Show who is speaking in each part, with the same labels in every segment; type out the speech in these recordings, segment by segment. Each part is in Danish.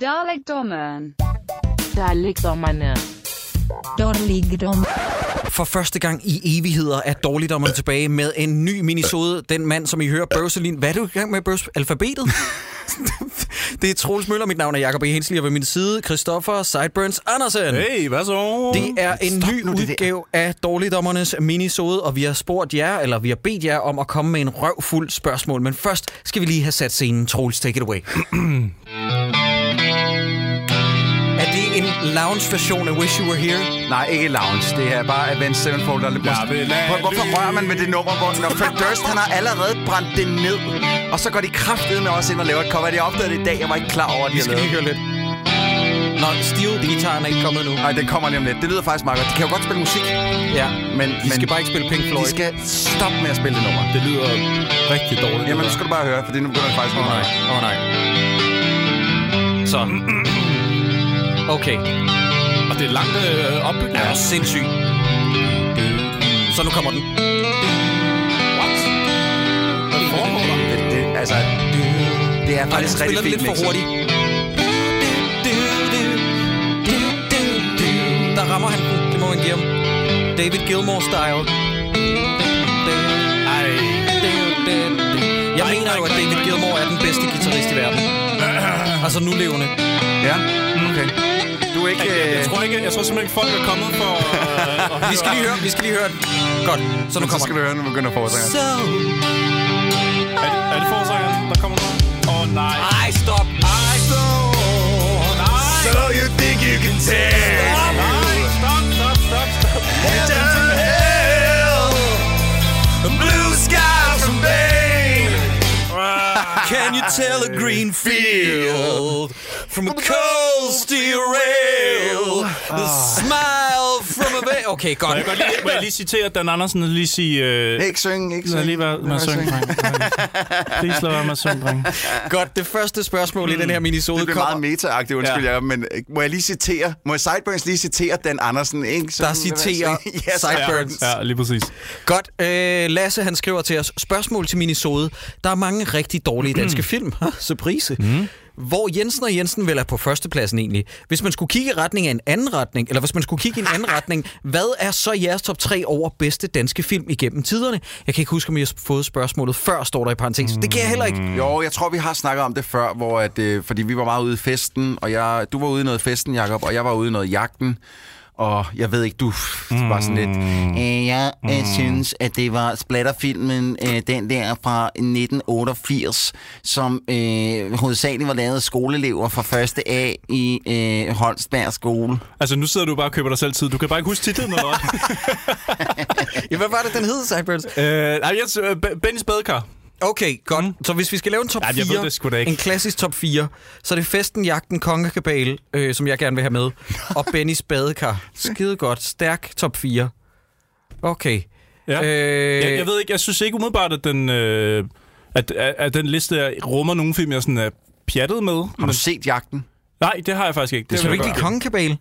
Speaker 1: Dalekdommeren.
Speaker 2: Dalekdommerne.
Speaker 3: Dårligdom.
Speaker 4: For første gang i evigheder er dårligdommerne tilbage med en ny minisode. Den mand, som I hører, Børselin. Hvad er du i gang med, Børs? Alfabetet? det er Troels Møller. Mit navn er Jacob E. Hensley, og ved min side, Christoffer Sideburns Andersen.
Speaker 5: Hey, hvad så?
Speaker 4: Det er en
Speaker 6: Stop
Speaker 4: ny
Speaker 6: nu det der.
Speaker 4: udgave af Dårligdommernes minisode, og vi har spurgt jer, eller vi har bedt jer om at komme med en røvfuld spørgsmål. Men først skal vi lige have sat scenen. Troels, take it away. er lounge-version af Wish You Were Here?
Speaker 6: Nej, ikke Lounge. Det er bare Avenged Sevenfold. Der
Speaker 5: Jeg lade
Speaker 6: Hvor, hvorfor rører man ved det nummer, hvor når Fred Durst han har allerede brændt det ned, og så går de kraftedet med os ind og laver et cover. De opdagede det i dag. Jeg var ikke klar over, at de
Speaker 4: Vi
Speaker 6: har
Speaker 4: skal lige høre lidt. Nå, Steel-gitaren er ikke kommet nu.
Speaker 6: Nej, den kommer lige om lidt. Det lyder faktisk meget godt. De kan jo godt spille musik,
Speaker 4: Ja,
Speaker 6: men,
Speaker 4: de skal
Speaker 6: men
Speaker 4: bare ikke spille Pink Floyd.
Speaker 6: de skal stoppe med at spille det nummer.
Speaker 5: Det lyder rigtig dårligt.
Speaker 6: Jamen, nu skal du bare høre, for nu begynder det faktisk
Speaker 4: Åh oh, nej, åh oh, nej. Så. Okay.
Speaker 5: Og det er langt øh, opbygning.
Speaker 4: Ja, sindssygt. Så nu kommer den.
Speaker 5: What? Hvad foregår der?
Speaker 6: Det, det, altså, det er faktisk rigtig fint
Speaker 4: lidt for hurtigt. Der rammer han den. Det må man give ham. David Gilmore-style.
Speaker 5: Ej.
Speaker 4: Jeg mener jo, at David Gilmore er den bedste guitarist i verden. Altså nu levende.
Speaker 6: Ja, okay. Du er ikke...
Speaker 5: Jeg, jeg,
Speaker 6: øh,
Speaker 5: tror ikke, jeg tror simpelthen ikke, folk er kommet for at
Speaker 4: Vi skal lige høre, vi skal lige høre den. Godt, så nu
Speaker 6: så
Speaker 4: kommer
Speaker 6: skal
Speaker 4: den.
Speaker 6: du høre, nu begynder forsanger.
Speaker 4: So...
Speaker 5: Er det, er det forsangeren, der kommer nu? Åh, oh, nej.
Speaker 4: Ej, stop. Ej, stop.
Speaker 5: Nej.
Speaker 6: So you think you can take
Speaker 5: Nej, stop, stop, stop, stop.
Speaker 6: hell Blue skies from Maine
Speaker 4: Can you tell a green field from a cold steel rail? The smile from a bay... Okay,
Speaker 5: Må
Speaker 4: godt.
Speaker 5: jeg, godt lige, må jeg lige citere Dan Andersen og lige sige... Øh,
Speaker 6: Ikke synge, ikke
Speaker 5: Lad
Speaker 6: synge.
Speaker 5: lige være med at synge, dreng. Please lad være med at synge, dreng.
Speaker 4: Godt, det første spørgsmål i den her minisode
Speaker 6: Det bliver meget
Speaker 4: kommer...
Speaker 6: meta-agtigt, undskyld,
Speaker 5: Ja.
Speaker 6: ja. men øh, må jeg lige citere, må jeg Sideburns lige citere Dan Andersen, ikke? Så,
Speaker 4: Der citerer
Speaker 6: yes,
Speaker 4: Sideburns.
Speaker 5: Ja, lige præcis.
Speaker 4: Godt, øh, Lasse han skriver til os, spørgsmål til minisode. Der er mange rigtig dårlige danske film. Ha, Surprise. Mm. Hvor Jensen og Jensen vel er på førstepladsen egentlig. Hvis man skulle kigge i retning af en anden retning, eller hvis man skulle kigge i en anden retning, hvad er så jeres top 3 over bedste danske film igennem tiderne? Jeg kan ikke huske, om I har fået spørgsmålet før, står der i parentes. Det kan jeg heller ikke.
Speaker 6: Jo, jeg tror, vi har snakket om det før, hvor at, øh, fordi vi var meget ude i festen, og jeg, du var ude i noget festen, Jacob, og jeg var ude i noget jagten. Og jeg ved ikke, du mm. var sådan lidt... Øh, jeg mm. synes, at det var splatterfilmen, øh, den der fra 1988, som øh, hovedsageligt var lavet af skoleelever fra første A i øh, Holsberg skole.
Speaker 5: Altså, nu sidder du bare og køber dig selv tid. Du kan bare ikke huske titlen eller hvad?
Speaker 4: Ja, hvad var det, den hed, Sideburns?
Speaker 5: øh, nej, jeg, øh, Be- Bennys badekar.
Speaker 4: Okay, godt. Mm. Så hvis vi skal lave en top
Speaker 5: Ja,
Speaker 4: 4,
Speaker 5: jeg ved det sgu da ikke.
Speaker 4: en klassisk top 4, så er det Festen, Jagten, Kongekabale, øh, som jeg gerne vil have med, og Bennys Badekar. Skide godt. Stærk top 4. Okay.
Speaker 5: Ja.
Speaker 4: Øh,
Speaker 5: Jeg, jeg ved ikke, jeg synes ikke umiddelbart, at den, øh, at, at, at den liste der rummer nogle film, jeg sådan er pjattet med.
Speaker 6: Har du set jagten?
Speaker 5: Nej, det har jeg faktisk ikke. Det
Speaker 4: Skal du ikke lide. Kongekabale?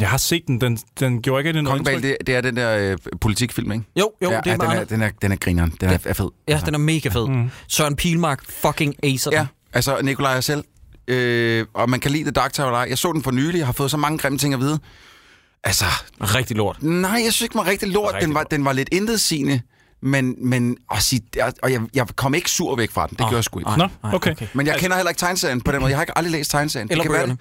Speaker 5: Jeg har set den. Den, den gjorde ikke
Speaker 6: Kongebal,
Speaker 5: indtryk.
Speaker 6: det, det er den der øh, politikfilm, ikke?
Speaker 4: Jo, jo,
Speaker 6: ja,
Speaker 4: det er
Speaker 6: ja, den, er,
Speaker 4: meget...
Speaker 6: den, er, den er grineren. Den er, er fed.
Speaker 4: Ja, den er mega fed. Mm. Søren Pilmark fucking acer den.
Speaker 6: Ja, altså Nikolaj selv. Øh, og man kan lide The Dark Tower eller. Jeg så den for nylig, jeg har fået så mange grimme ting at vide. Altså,
Speaker 4: Rigtig lort.
Speaker 6: nej, jeg synes ikke, den var rigtig lort.
Speaker 4: Rigtig
Speaker 6: den, var,
Speaker 4: lort.
Speaker 6: den var lidt intetsigende, men, men og, sig, og jeg, jeg kom ikke sur væk fra den. Det
Speaker 4: Ah,
Speaker 6: gjorde jeg sgu ikke.
Speaker 5: Nå,
Speaker 4: Nej,
Speaker 5: okay.
Speaker 4: okay.
Speaker 6: Men jeg kender heller ikke tegneserien på den måde. Jeg har ikke aldrig læst tegneserien.
Speaker 4: Eller
Speaker 6: det kan
Speaker 4: bøgerne.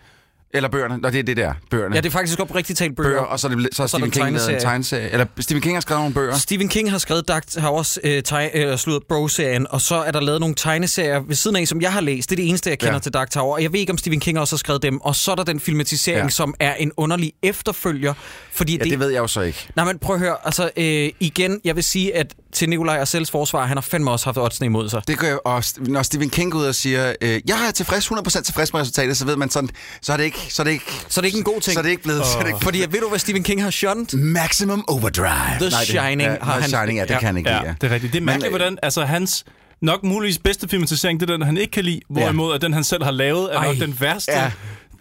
Speaker 6: Eller bøgerne. Nå, det er det der. Bøgerne.
Speaker 4: Ja, det er faktisk op rigtigt talt bøger.
Speaker 6: bøger, og så, er det, så har
Speaker 4: så er
Speaker 6: Stephen King lavet en
Speaker 4: tegneserie.
Speaker 6: Eller Stephen King har skrevet nogle bøger.
Speaker 4: Stephen King har skrevet Dark Towers, øh, teg, øh, slået Bro-serien, og så er der lavet nogle tegneserier ved siden af, som jeg har læst. Det er det eneste, jeg kender ja. Til Dark Tower. Og jeg ved ikke, om Stephen King også har skrevet dem. Og så er der den filmatisering, ja. Som er en underlig efterfølger. Fordi
Speaker 6: Ja, det ved jeg jo så ikke.
Speaker 4: Nej, men prøv at høre. Altså, øh, igen, jeg vil sige, at til Nikolaj og Selvs forsvar, han har fandme også haft oddsene imod sig.
Speaker 6: Det gør jeg, og st- når Stephen King går ud og siger, øh, jeg er tilfreds, 100% tilfres med resultatet, så ved man sådan, så er det ikke, så er det ikke,
Speaker 4: Så er det ikke en god ting.
Speaker 6: så er det ikke blevet, så er det ikke
Speaker 4: Fordi ved du, hvad Stephen King har shunned?
Speaker 6: Maximum Overdrive.
Speaker 4: The Shining
Speaker 6: ja,
Speaker 4: har
Speaker 6: The
Speaker 4: han-
Speaker 6: Shining, ja, det
Speaker 4: ja.
Speaker 6: kan han ikke
Speaker 5: Ja,
Speaker 6: lide.
Speaker 5: det er rigtigt. Det er mærkeligt, hvordan altså, hans nok muligvis bedste filmatisering, det er den, han ikke kan lide, hvorimod at den, han selv har lavet, er
Speaker 4: Ej.
Speaker 5: nok den værste.
Speaker 6: Ja.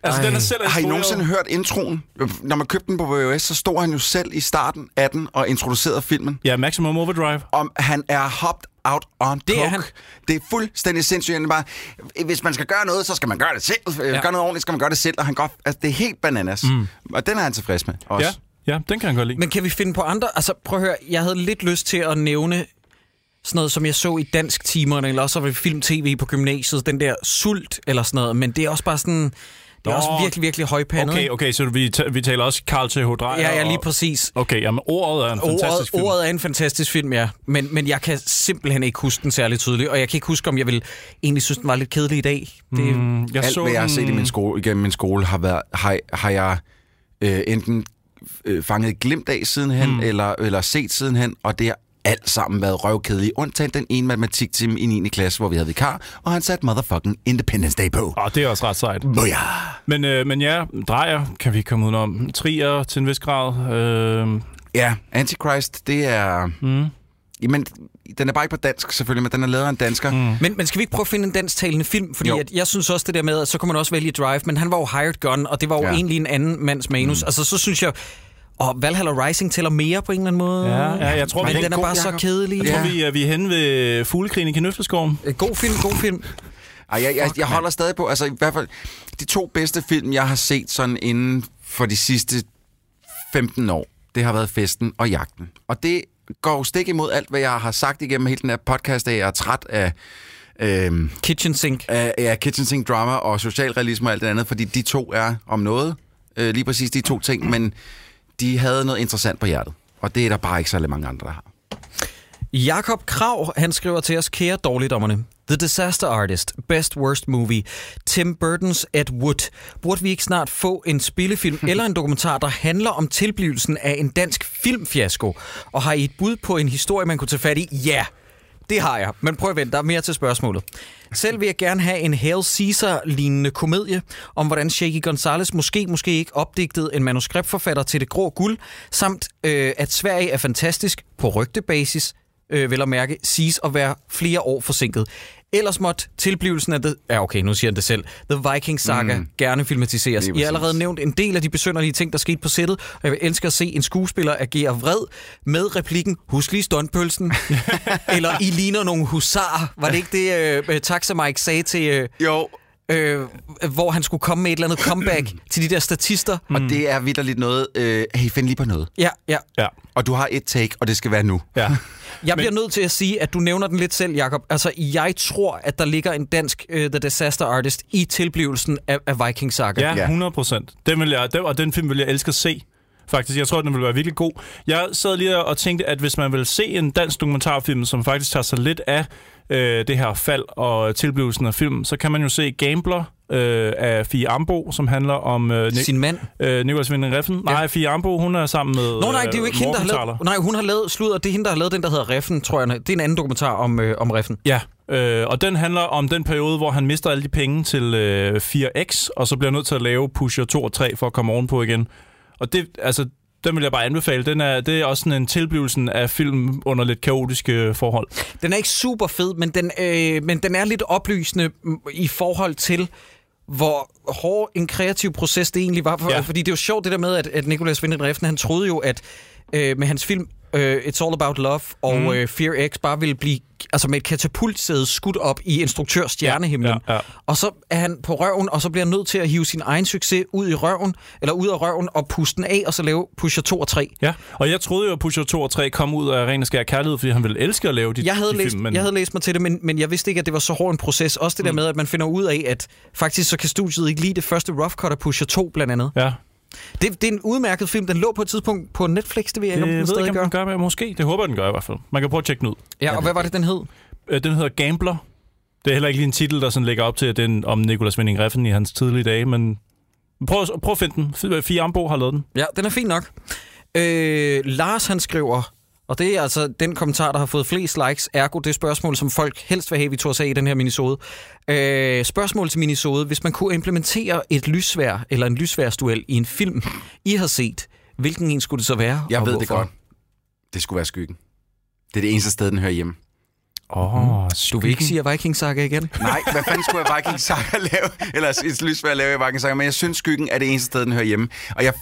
Speaker 5: Altså,
Speaker 4: Ej.
Speaker 5: den er selv
Speaker 6: Har I nogensinde hørt introen? Når man købte den på VHS, så stod han jo selv i starten af den og introducerede filmen.
Speaker 5: Ja, Maximum Overdrive.
Speaker 6: Om han er hopped out on
Speaker 4: Det er
Speaker 6: coke.
Speaker 4: han.
Speaker 6: Det er fuldstændig sindssygt. Han er bare, hvis man skal gøre noget, så skal man gøre det selv. Ja.
Speaker 4: Ja.
Speaker 6: Gøre noget ordentligt, skal man gøre det selv. Og han går, altså, det er helt bananas. Mm. Og den er han tilfreds med også.
Speaker 5: Ja, ja, den kan han godt lide.
Speaker 4: Men kan vi finde på andre? Altså, prøv at høre, jeg havde lidt lyst til at nævne sådan noget, som jeg så i dansk timerne, eller også var det film-tv på gymnasiet, den der sult eller sådan noget, men det er også bare sådan, det er
Speaker 5: Nå.
Speaker 4: også virkelig, virkelig højpandet.
Speaker 5: Okay, okay, så vi, vi taler også Carl T.H. Dreyer.
Speaker 4: Ja, ja, lige
Speaker 5: og-
Speaker 4: præcis.
Speaker 5: Okay, jamen ordet er en
Speaker 4: Ordet,
Speaker 5: fantastisk film.
Speaker 4: ordet er en fantastisk film, ja. Men, men jeg kan simpelthen ikke huske den særlig tydeligt, og jeg kan ikke huske, om jeg vil egentlig synes, den var lidt kedelig i dag. Det,
Speaker 5: Mm, jeg
Speaker 6: Alt, hvad jeg har set i min skole, igennem min skole, har, været, har, har jeg øh, enten øh, fanget et glimt af sidenhen, mm. eller, eller set sidenhen, og det har alt sammen været røvkedeligt. Undtagen den ene matematiktime i 9. klasse, hvor vi havde vikar, og han satte motherfucking Independence Day på.
Speaker 5: Åh, det er også ret sejt.
Speaker 6: Boja!
Speaker 5: Men, øh, men ja, Dreyer kan vi komme udenom. Trier til en vis grad. Øh,
Speaker 6: Ja, Antichrist, det er...
Speaker 5: mm.
Speaker 6: Jamen, den er bare ikke på dansk selvfølgelig, men den er lavet af en dansker. Mm.
Speaker 4: Men, men skal vi ikke prøve at finde en dansktalende film? Fordi
Speaker 6: Jo.
Speaker 4: at jeg synes også det der med, at så kunne man også vælge Drive, men han var jo hired gun, og det var jo
Speaker 6: Ja.
Speaker 4: ja. egentlig en anden mands manus. Mm. Altså så synes jeg, og Valhalla Rising tæller mere på en eller anden måde.
Speaker 5: Ja, ja, jeg tror,
Speaker 4: men den er bare så
Speaker 6: Jacob.
Speaker 4: kedelig.
Speaker 5: Jeg
Speaker 6: Ja.
Speaker 5: tror, vi, er, vi er henne ved fuglekrigen i Kanøfleskoven.
Speaker 4: Øh, God film, god film.
Speaker 6: Ej, jeg, jeg, jeg holder stadig på, altså i hvert fald, de to bedste film, jeg har set sådan inden for de sidste 15 år, det har været Festen og Jagten. Og det går stik imod alt, hvad jeg har sagt igennem hele den her podcast, at jeg er træt af, øhm,
Speaker 4: Kitchen Sink.
Speaker 6: af, af kitchen sink drama og socialrealisme og alt det andet, fordi de to er om noget, øh, lige præcis de to ting, men de havde noget interessant på hjertet. Og det er der bare ikke så mange andre, der har.
Speaker 4: Jakob Krav, han skriver til os, kære dårligdommerne. The Disaster Artist, Best Worst Movie, Tim Burton's Ed Wood. Burde vi ikke snart få en spillefilm eller en dokumentar, der handler om tilblivelsen af en dansk filmfiasko? Og har I et bud på en historie, man kunne tage fat i? Ja, det har jeg. Men prøv at vente, der er mere til spørgsmålet. Selv vil jeg gerne have en Hail Caesar-lignende komedie om, hvordan Shaky Gonzales måske, måske ikke opdigtede en manuskriptforfatter til det grå guld, samt øh, at Sverige er fantastisk på rygtebasis, øh, vel at mærke, siges at være flere år forsinket. Ellers måtte tilblivelsen af det... Ja, okay, nu siger han det selv. The Viking Saga mm. gerne filmatiseres. I har allerede nævnt en del af de besynderlige ting, der skete på sættet, og jeg vil elske at se en skuespiller agere vred med replikken, husk lige stuntpølsen, eller I ligner nogle husarer. Var det ikke det, øh, Taxa Mike sagde til... Øh,
Speaker 6: Jo,
Speaker 4: øh, hvor han skulle komme med et eller andet comeback til de der statister.
Speaker 6: og det er vidderligt noget, øh, hey, find lige på noget.
Speaker 4: Ja, ja.
Speaker 5: Ja,
Speaker 6: Og du har et take, og det skal være nu.
Speaker 5: ja.
Speaker 4: Jeg bliver nødt til at sige, at du nævner den lidt selv, Jacob. Altså, jeg tror, at der ligger en dansk uh, The Disaster Artist i tilblivelsen af, af Viking Saga.
Speaker 5: Ja,
Speaker 6: Ja.
Speaker 5: 100 procent. Den vil jeg, den, og den film vil jeg elske at se. Faktisk, jeg tror, den vil være virkelig god. Jeg sad lige og tænkte, at hvis man vil se en dansk dokumentarfilm, som faktisk tager sig lidt af øh, det her fald og tilblivelsen af film, så kan man jo se Gambler øh, af Fie Ambo, som handler om øh, Ni-
Speaker 4: Sin mand.
Speaker 5: øh, Nicolas Winding Refn. Ja. Nej, Fie Ambo, hun er sammen med
Speaker 4: Nå nej, det er jo ikke hende, der har lavet... Nej, hun har lavet... Sludder, det er hende, der har lavet den, der hedder Reffen, tror jeg. Det er en anden dokumentar om, øh, om Reffen.
Speaker 5: Ja, øh, og den handler om den periode, hvor han mister alle de penge til øh, 4X, og så bliver nødt til at lave Pusher 2 og 3 for at komme ovenpå igen. Og det, altså, den vil jeg bare anbefale. Den er, det er også sådan en tilblivelsen af film under lidt kaotiske forhold.
Speaker 4: Den er ikke super fed, men den, øh, men den er lidt oplysende mm, i forhold til, hvor hård en kreativ proces det egentlig var. For,
Speaker 5: ja.
Speaker 4: Fordi det er jo sjovt det der med, at, at Nicolas Winding Refn, han troede jo, at øh, med hans film øh, It's All About Love og mm. øh, Fear X bare ville blive altså med et katapultsæde skudt op i instruktør stjernehimlen.
Speaker 5: Ja, ja.
Speaker 4: Og så er han på røven, og så bliver han nødt til at hive sin egen succes ud i røven, eller ud af røven, og puste den af, og så lave Pusher 2 og 3.
Speaker 5: Ja, og jeg troede jo, at Pusher 2 og 3 kom ud af ren og skær kærlighed, fordi han ville elske at lave de,
Speaker 4: Jeg havde,
Speaker 5: de
Speaker 4: læst,
Speaker 5: film. Men...
Speaker 4: jeg havde læst mig til det, men, men jeg vidste ikke, at det var så hård en proces. Også det der
Speaker 5: Mm.
Speaker 4: med, at man finder ud af, at faktisk så kan studiet ikke lide det første Rough Cut af Pusher 2, blandt andet.
Speaker 5: Ja,
Speaker 4: Det, det er en udmærket film. Den lå på et tidspunkt på Netflix, det ved jeg
Speaker 5: det
Speaker 4: ikke, om den stadig
Speaker 5: ikke, om
Speaker 4: gør.
Speaker 5: den gør, men måske. Det håber jeg, den gør i hvert fald. Man kan prøve at tjekke den ud.
Speaker 4: Ja, og hvad var det, den hed?
Speaker 5: Øh, Den hedder Gambler. Det er heller ikke lige en titel, der sådan lægger op til, at den om Nicolas Winding Refn i hans tidlige dage, men prøv, prøv at finde den. Fie Ambo har lavet den.
Speaker 4: Ja, den er fin nok. Øh, Lars, han skriver, og det er altså den kommentar, der har fået flest likes, ergo det spørgsmål, som folk helst vil have, vi tog os af i den her minisode. Øh, spørgsmål til minisode. Hvis man kunne implementere et lysvær eller en lysværsduel i en film, I har set, hvilken en skulle det så være?
Speaker 6: Jeg
Speaker 4: og
Speaker 6: ved det
Speaker 4: hvorfor?
Speaker 6: godt. Det skulle være skyggen. Det er det eneste sted, den hører hjemme.
Speaker 5: Åh, oh,
Speaker 4: Du vil ikke sige at Viking Saga igen?
Speaker 6: Nej, hvad fanden skulle jeg Viking Saga lave? Eller et lysvær lave i Viking Saga? Men jeg synes, skyggen er det eneste sted, den hører hjemme. Og jeg,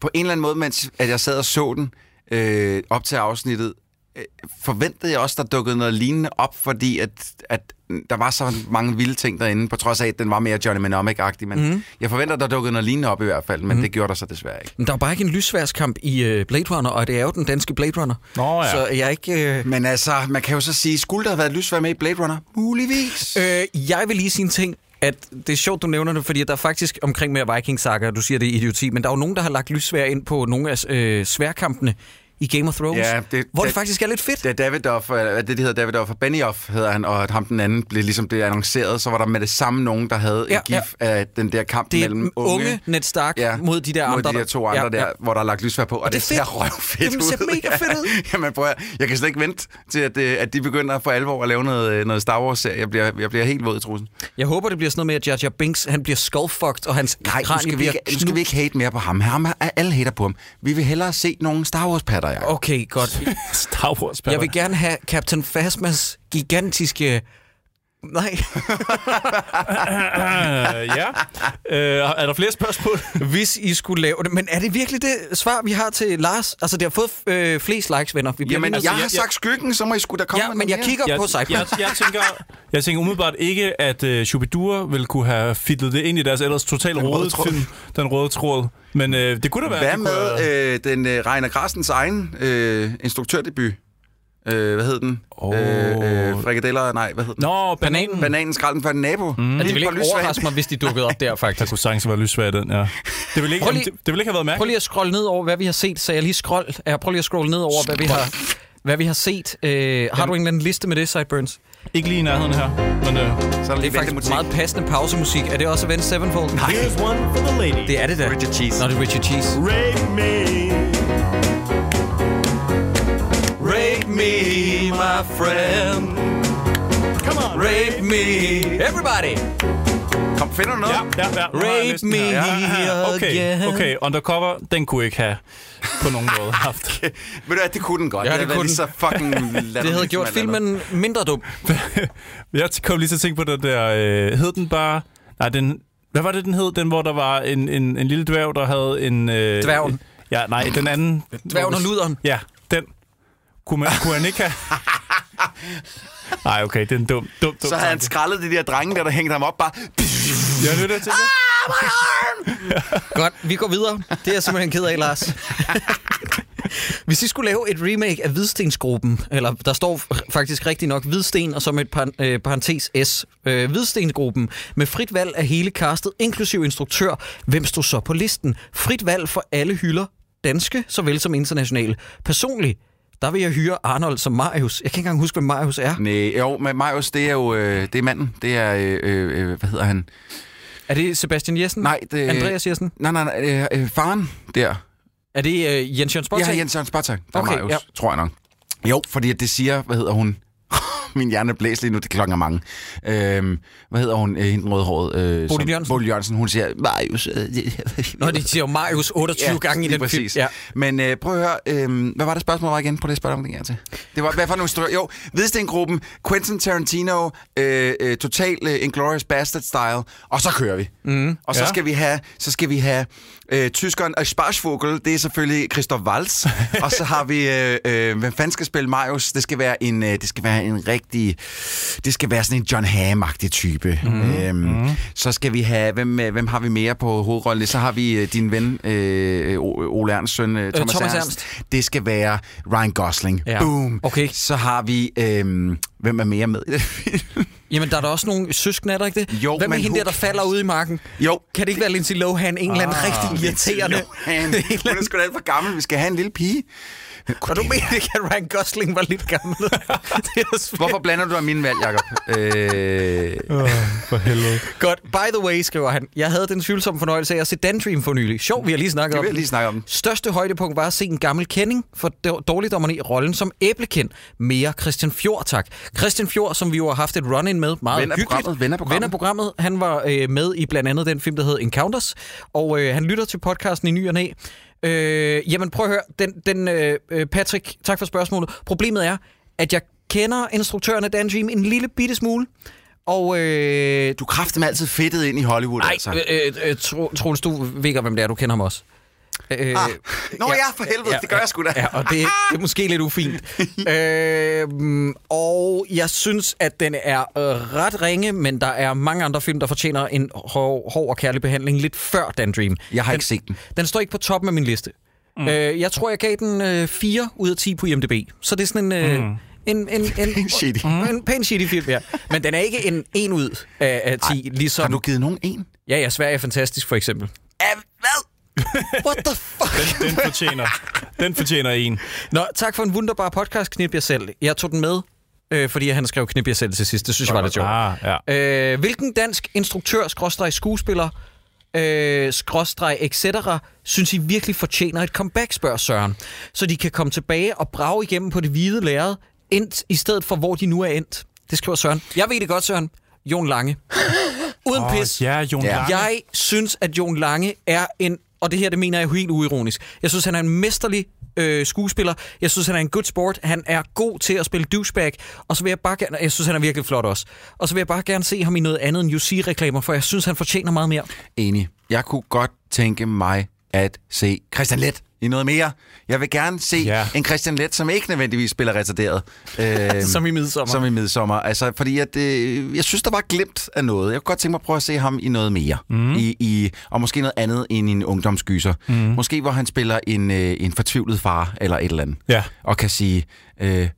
Speaker 6: på en eller anden måde, mens at jeg sad og så den øh, op til afsnittet, øh, forventede jeg også, der dukkede noget lignende op, fordi at, at der var så mange vilde ting derinde, på trods af, at den var mere Johnny Mnemonic-agtig. Men mm. jeg forventer, der dukkede noget lignende op i hvert fald, men mm. det gjorde der så desværre ikke.
Speaker 4: Men der er jo bare ikke en lysværskamp i øh, Blade Runner, og det er jo den danske Blade Runner.
Speaker 5: Nå ja.
Speaker 4: Så jeg er ikke... Øh,
Speaker 6: Men altså, man kan jo så sige, skulle der have været lysvær med i Blade Runner? Muligvis.
Speaker 4: Øh, jeg vil lige sige en ting, at det er sjovt, du nævner det, fordi der er faktisk omkring med Viking Saga, du siger, det er idioti, men der er jo nogen, der har lagt lysvær ind på nogle af øh, sværkampene i Game of Thrones,
Speaker 6: Ja, det-
Speaker 4: hvor det,
Speaker 6: det-
Speaker 4: faktisk er lidt fedt.
Speaker 6: Da Davidoff, hvad det de hedder Davidoff og Benioff hedder han, og ham den anden blev ligesom det annonceret, så var der med det samme nogen, der havde
Speaker 4: Ja,
Speaker 6: ja, en gif af den der kamp
Speaker 4: Det
Speaker 6: mellem
Speaker 4: den unge Ned Stark
Speaker 6: ja,
Speaker 4: mod de der
Speaker 6: mod
Speaker 4: andre.
Speaker 6: de der to andre
Speaker 4: Ja,
Speaker 6: der,
Speaker 4: ja.
Speaker 6: hvor der er lagt lysvær på, og,
Speaker 4: det er
Speaker 6: det, ser
Speaker 4: fedt.
Speaker 6: røvfedt
Speaker 4: Jamen, det ser
Speaker 6: ud.
Speaker 4: mega fedt ud.
Speaker 6: Jamen, prøv at, jeg kan slet ikke vente til, at, øh, at de begynder for alvor at lave noget, noget Star Wars-serie. Jeg bliver, jeg bliver helt våd i trussen.
Speaker 4: Jeg håber, det bliver sådan noget med, at Jar Jar Binks, han bliver skullfucked, og hans
Speaker 6: Nej, nu skal, vi ikke, nu skal vi ikke hate mere på ham. Ham er alle hater på ham. Vi vil hellere se nogle Star Wars-patter, jeg.
Speaker 4: Okay, godt.
Speaker 5: Star Wars
Speaker 4: Jeg vil gerne have Captain Phasmas gigantiske... Nej.
Speaker 5: Ja. Uh, er der flere spørgsmål?
Speaker 4: Hvis I skulle lave det. Men er det virkelig det svar, vi har til Lars? Altså, det har fået øh, flest likes, venner. Vi
Speaker 6: Jamen,
Speaker 4: nødt
Speaker 6: jeg har
Speaker 5: jeg-
Speaker 6: sagt skyggen, så må I sgu da komme
Speaker 4: Ja,
Speaker 6: med
Speaker 4: men jeg
Speaker 6: mere.
Speaker 4: kigger
Speaker 5: jeg,
Speaker 4: på
Speaker 5: jeg,
Speaker 4: Cyberpunk.
Speaker 5: jeg, tænker, jeg tænker umiddelbart ikke, at uh, Shubidua vil kunne have fittet det ind i deres ellers totalt
Speaker 6: Den røde
Speaker 5: røde
Speaker 6: tråd.
Speaker 5: film. Den røde tråd. Men uh, det kunne da være...
Speaker 6: Hvad med øh, den øh, Reiner Grassens egen øh, instruktørdebut? Øh, hvad hed den?
Speaker 5: Åh.
Speaker 6: Øh, øh, frikadeller, nej, hvad hed den?
Speaker 5: Nå, bananen.
Speaker 6: Bananen skralden for en nabo. Mm.
Speaker 4: Ja, det ville ikke overraske mig, hvis de dukkede op der,
Speaker 5: Der
Speaker 4: faktisk.
Speaker 5: kunne sagtens være lysvær den, ja. Det ville ikke,
Speaker 4: Prøv lige-
Speaker 5: det, det ville ikke have været
Speaker 4: Prøv
Speaker 5: mærkeligt.
Speaker 4: lige at scrolle ned over, hvad vi har set. Så jeg lige scroll. Jeg prøv lige at scrolle ned over, hvad vi har, hvad vi har set. Øh, har du en eller anden liste med det, Sideburns?
Speaker 5: Ikke lige i nærheden her. Men, uh,
Speaker 6: Så er der
Speaker 4: Det er faktisk
Speaker 6: musik.
Speaker 4: meget passende pausemusik. Er det også Avenged Sevenfold? Nej.
Speaker 1: Here's one for the lady.
Speaker 4: Det er det da.
Speaker 6: Richard Cheese.
Speaker 4: Nå, det er Richard Cheese.
Speaker 1: Rape me.
Speaker 4: Me, my friend.
Speaker 1: Come on.
Speaker 4: Rape me. Everybody.
Speaker 6: Kom, finder du noget?
Speaker 5: ja, ja, ja.
Speaker 4: Rape me
Speaker 5: her. Ja, Okay,
Speaker 4: again.
Speaker 5: okay. Undercover, den kunne ikke have på nogen måde haft.
Speaker 6: Ved du hvad, det kunne den godt.
Speaker 4: Ja,
Speaker 6: det
Speaker 4: det kunne
Speaker 6: lige så fucking
Speaker 4: Det havde gjort filmen mindre dum.
Speaker 5: Jeg kom lige til at tænke på den der... Øh, hed den bare... Nej, den... Hvad var det, den hed? Den, hvor der var en, en, en lille dværg, der havde en... Øh,
Speaker 4: Dværgen.
Speaker 5: Ja, nej, den anden...
Speaker 4: Dværgen og luderen.
Speaker 5: Ja, den. Kunne, man, kunne han ikke have... Nej, okay, det er en dum, dum, dum
Speaker 6: Så havde han
Speaker 5: tanke.
Speaker 6: skrællet de der drenge der, der hængte ham op bare.
Speaker 5: Ja, det er det, jeg tænker.
Speaker 4: Godt, vi går videre. Det er jeg simpelthen ked af, Lars. Hvis I skulle lave et remake af Hvidstensgruppen, eller der står faktisk rigtig nok Hvidsten, og så med et par, øh, parentes S, øh, Hvidstengruppen, med frit valg af hele castet, inklusiv instruktør, hvem stod så på listen? Frit valg for alle hylder, danske såvel som internationale. Personligt, der vil jeg hyre Arnold som Marius. Jeg kan ikke engang huske, hvem Marius er.
Speaker 6: Nej, jo, men Marius, det er jo øh, det er manden. Det er, øh, øh, hvad hedder han?
Speaker 4: Er det Sebastian Jessen?
Speaker 6: Nej, det
Speaker 4: Andreas Jessen?
Speaker 6: Nej, nej, nej, øh, øh, faren der.
Speaker 4: Er det øh, Jens Jørgen Spottag?
Speaker 6: Ja, Jens Jørgen Spartak. Der
Speaker 4: Okay,
Speaker 6: er Marius,
Speaker 4: ja.
Speaker 6: tror jeg nok. Jo, fordi det siger, hvad hedder hun? Min hjerne blæser lige nu, det klokken er mange. Øhm, hvad hedder hun, øh, hende den rødhårede? Øh,
Speaker 4: Bodil Jørgensen.
Speaker 6: Bodil Jørgensen, hun siger, Marius... Øh, det-
Speaker 4: Nå, de siger jo Marius 28 gange i den
Speaker 6: præcis.
Speaker 4: film. Ja.
Speaker 6: Men øh, prøv at høre, øh, hvad var det spørgsmål var igen på det spørgsmål, jeg til? Det var, hvad for nogle større? Jo, Hvidstengruppen, Quentin Tarantino, øh, øh, Total øh, Inglourious Bastard style, og så kører vi. Mm, og så
Speaker 5: ja.
Speaker 6: skal vi have, så skal vi have øh, tyskeren og Sparschvogel, det er selvfølgelig Christoph Waltz, og så har vi, øh, øh, hvem fanden skal spille Marius? Det skal være en, øh, det skal være en rigtig, det skal være sådan en John Hamm-agtig type. Mm, øhm, mm. Så skal vi have, hvem, øh, hvem har vi mere på hovedrollen? Så har vi øh, din ven, øh, O- Ole Ernsts søn, øh, Thomas,
Speaker 4: Thomas
Speaker 6: Ernst.
Speaker 4: Ernst.
Speaker 6: Det skal være Ryan Gosling.
Speaker 4: Ja.
Speaker 6: Boom.
Speaker 4: Okay.
Speaker 6: Så har vi, øh, hvem er mere med i det film?
Speaker 4: Jamen, der er der også nogle søskende, er der ikke det?
Speaker 6: Jo,
Speaker 4: Hvad med
Speaker 6: men
Speaker 4: hende der,
Speaker 6: who
Speaker 4: der falder ud i marken?
Speaker 6: Jo.
Speaker 4: Kan det ikke være Lindsay Lohan, en eller anden
Speaker 5: Ah,
Speaker 4: rigtig irriterende?
Speaker 6: Johan, hun er sgu da alt for gammel. Vi skal have en lille pige.
Speaker 4: Og du mener ikke, at Ryan Gosling var lidt gammel? det.
Speaker 6: Hvorfor blander du af mine valg, Jacob? øh,
Speaker 5: For helvede.
Speaker 4: Godt. By the way, skriver han. Jeg havde den tvivlsomme fornøjelse af at se Dan Dream for nylig. Sjov, vi har lige snakket
Speaker 6: det
Speaker 4: om
Speaker 6: jeg
Speaker 4: den.
Speaker 6: lige snakke om.
Speaker 4: Største højdepunkt var at se en gammel kending for dår- dårligdommerne i rollen som æblekendt. Mere Christian Fjord, tak. Christian Fjord, som vi jo har haft et run-in med. Meget
Speaker 6: Ven af
Speaker 4: hyggeligt.
Speaker 6: programmet, ven af programmet.
Speaker 4: Ven af programmet. Han var øh, med i blandt andet den film, der hed Encounters. Og øh, han lytter til podcasten i ny og næ. Øh, jamen prøv at høre. Den, den, øh, øh, Patrick, tak for spørgsmålet. Problemet er, at jeg kender instruktøren af Dan Dream en lille bitte smule. Og øh,
Speaker 6: Du kræfter mig altid fedtet ind i Hollywood,
Speaker 4: Nej,
Speaker 6: altså.
Speaker 4: øh, øh, Tro- Troels, du ved ikke, hvem det er. Du kender ham også. Øh,
Speaker 6: Ah. Nå ja, for helvede, det gør jeg sgu da.
Speaker 4: Ja, og det, det er måske lidt ufint. øh, og jeg synes, at den er øh, ret ringe, men der er mange andre film, der fortjener en hård, hård og kærlig behandling lidt før Dan Dream.
Speaker 6: Jeg har
Speaker 4: den,
Speaker 6: ikke set den.
Speaker 4: Den står ikke på toppen af min liste. Mm. Øh, jeg tror, jeg gav den øh, 4 ud af 10 på IMDb. Så det er sådan en... Øh, mm. En, en, en,
Speaker 6: Pæn shitty.
Speaker 4: En pæn shitty film, ja. Men den er ikke en 1 ud af, af 10, Ej, ligesom...
Speaker 6: Har du givet nogen en?
Speaker 4: Ja, ja, Sverige er fantastisk, for eksempel.
Speaker 6: Hvad?
Speaker 4: What the fuck?
Speaker 5: Den, den, fortjener, den fortjener en.
Speaker 4: Nå, tak for en wunderbar podcast, Knip jer selv. Jeg tog den med, øh, fordi han skrev Knip jer selv til sidst. Det synes jeg var lidt sjovt.
Speaker 5: Ah, ja.
Speaker 4: Øh, hvilken dansk instruktør, skråstreg skuespiller, øh, skråstreg etc., synes I virkelig fortjener et comeback, spørger Søren, så de kan komme tilbage og brage igennem på det hvide lærred, endt i stedet for, hvor de nu er endt. Det skriver Søren. Jeg ved det godt, Søren. Jon Lange. Uden
Speaker 5: Åh,
Speaker 4: pis.
Speaker 5: ja, Jon. Lange.
Speaker 4: Jeg synes, at Jon Lange er en, og det her, det mener jeg helt uironisk. Jeg synes, han er en mesterlig øh, skuespiller. Jeg synes, han er en good sport. Han er god til at spille douchebag. Og så vil jeg bare gerne, jeg synes, han er virkelig flot også. Og så vil jeg bare gerne se ham i noget andet end UC-reklamer, for jeg synes, han fortjener meget mere.
Speaker 6: Enig. Jeg kunne godt tænke mig at se Christian Let i noget mere. Jeg vil gerne se
Speaker 5: Ja.
Speaker 6: en Christian Let, som ikke nødvendigvis spiller retarderet. Øhm,
Speaker 4: Som i midsommer.
Speaker 6: Som i midsommer. Altså, fordi at, øh, jeg synes, der var glemt af noget. Jeg kunne godt tænke mig at prøve at se ham i noget mere. Mm. I, i, og måske noget andet end i en ungdomsgyser. Mm. Måske hvor han spiller en, øh, en fortvivlet far eller et eller andet.
Speaker 5: Ja.
Speaker 6: Og kan sige, øh,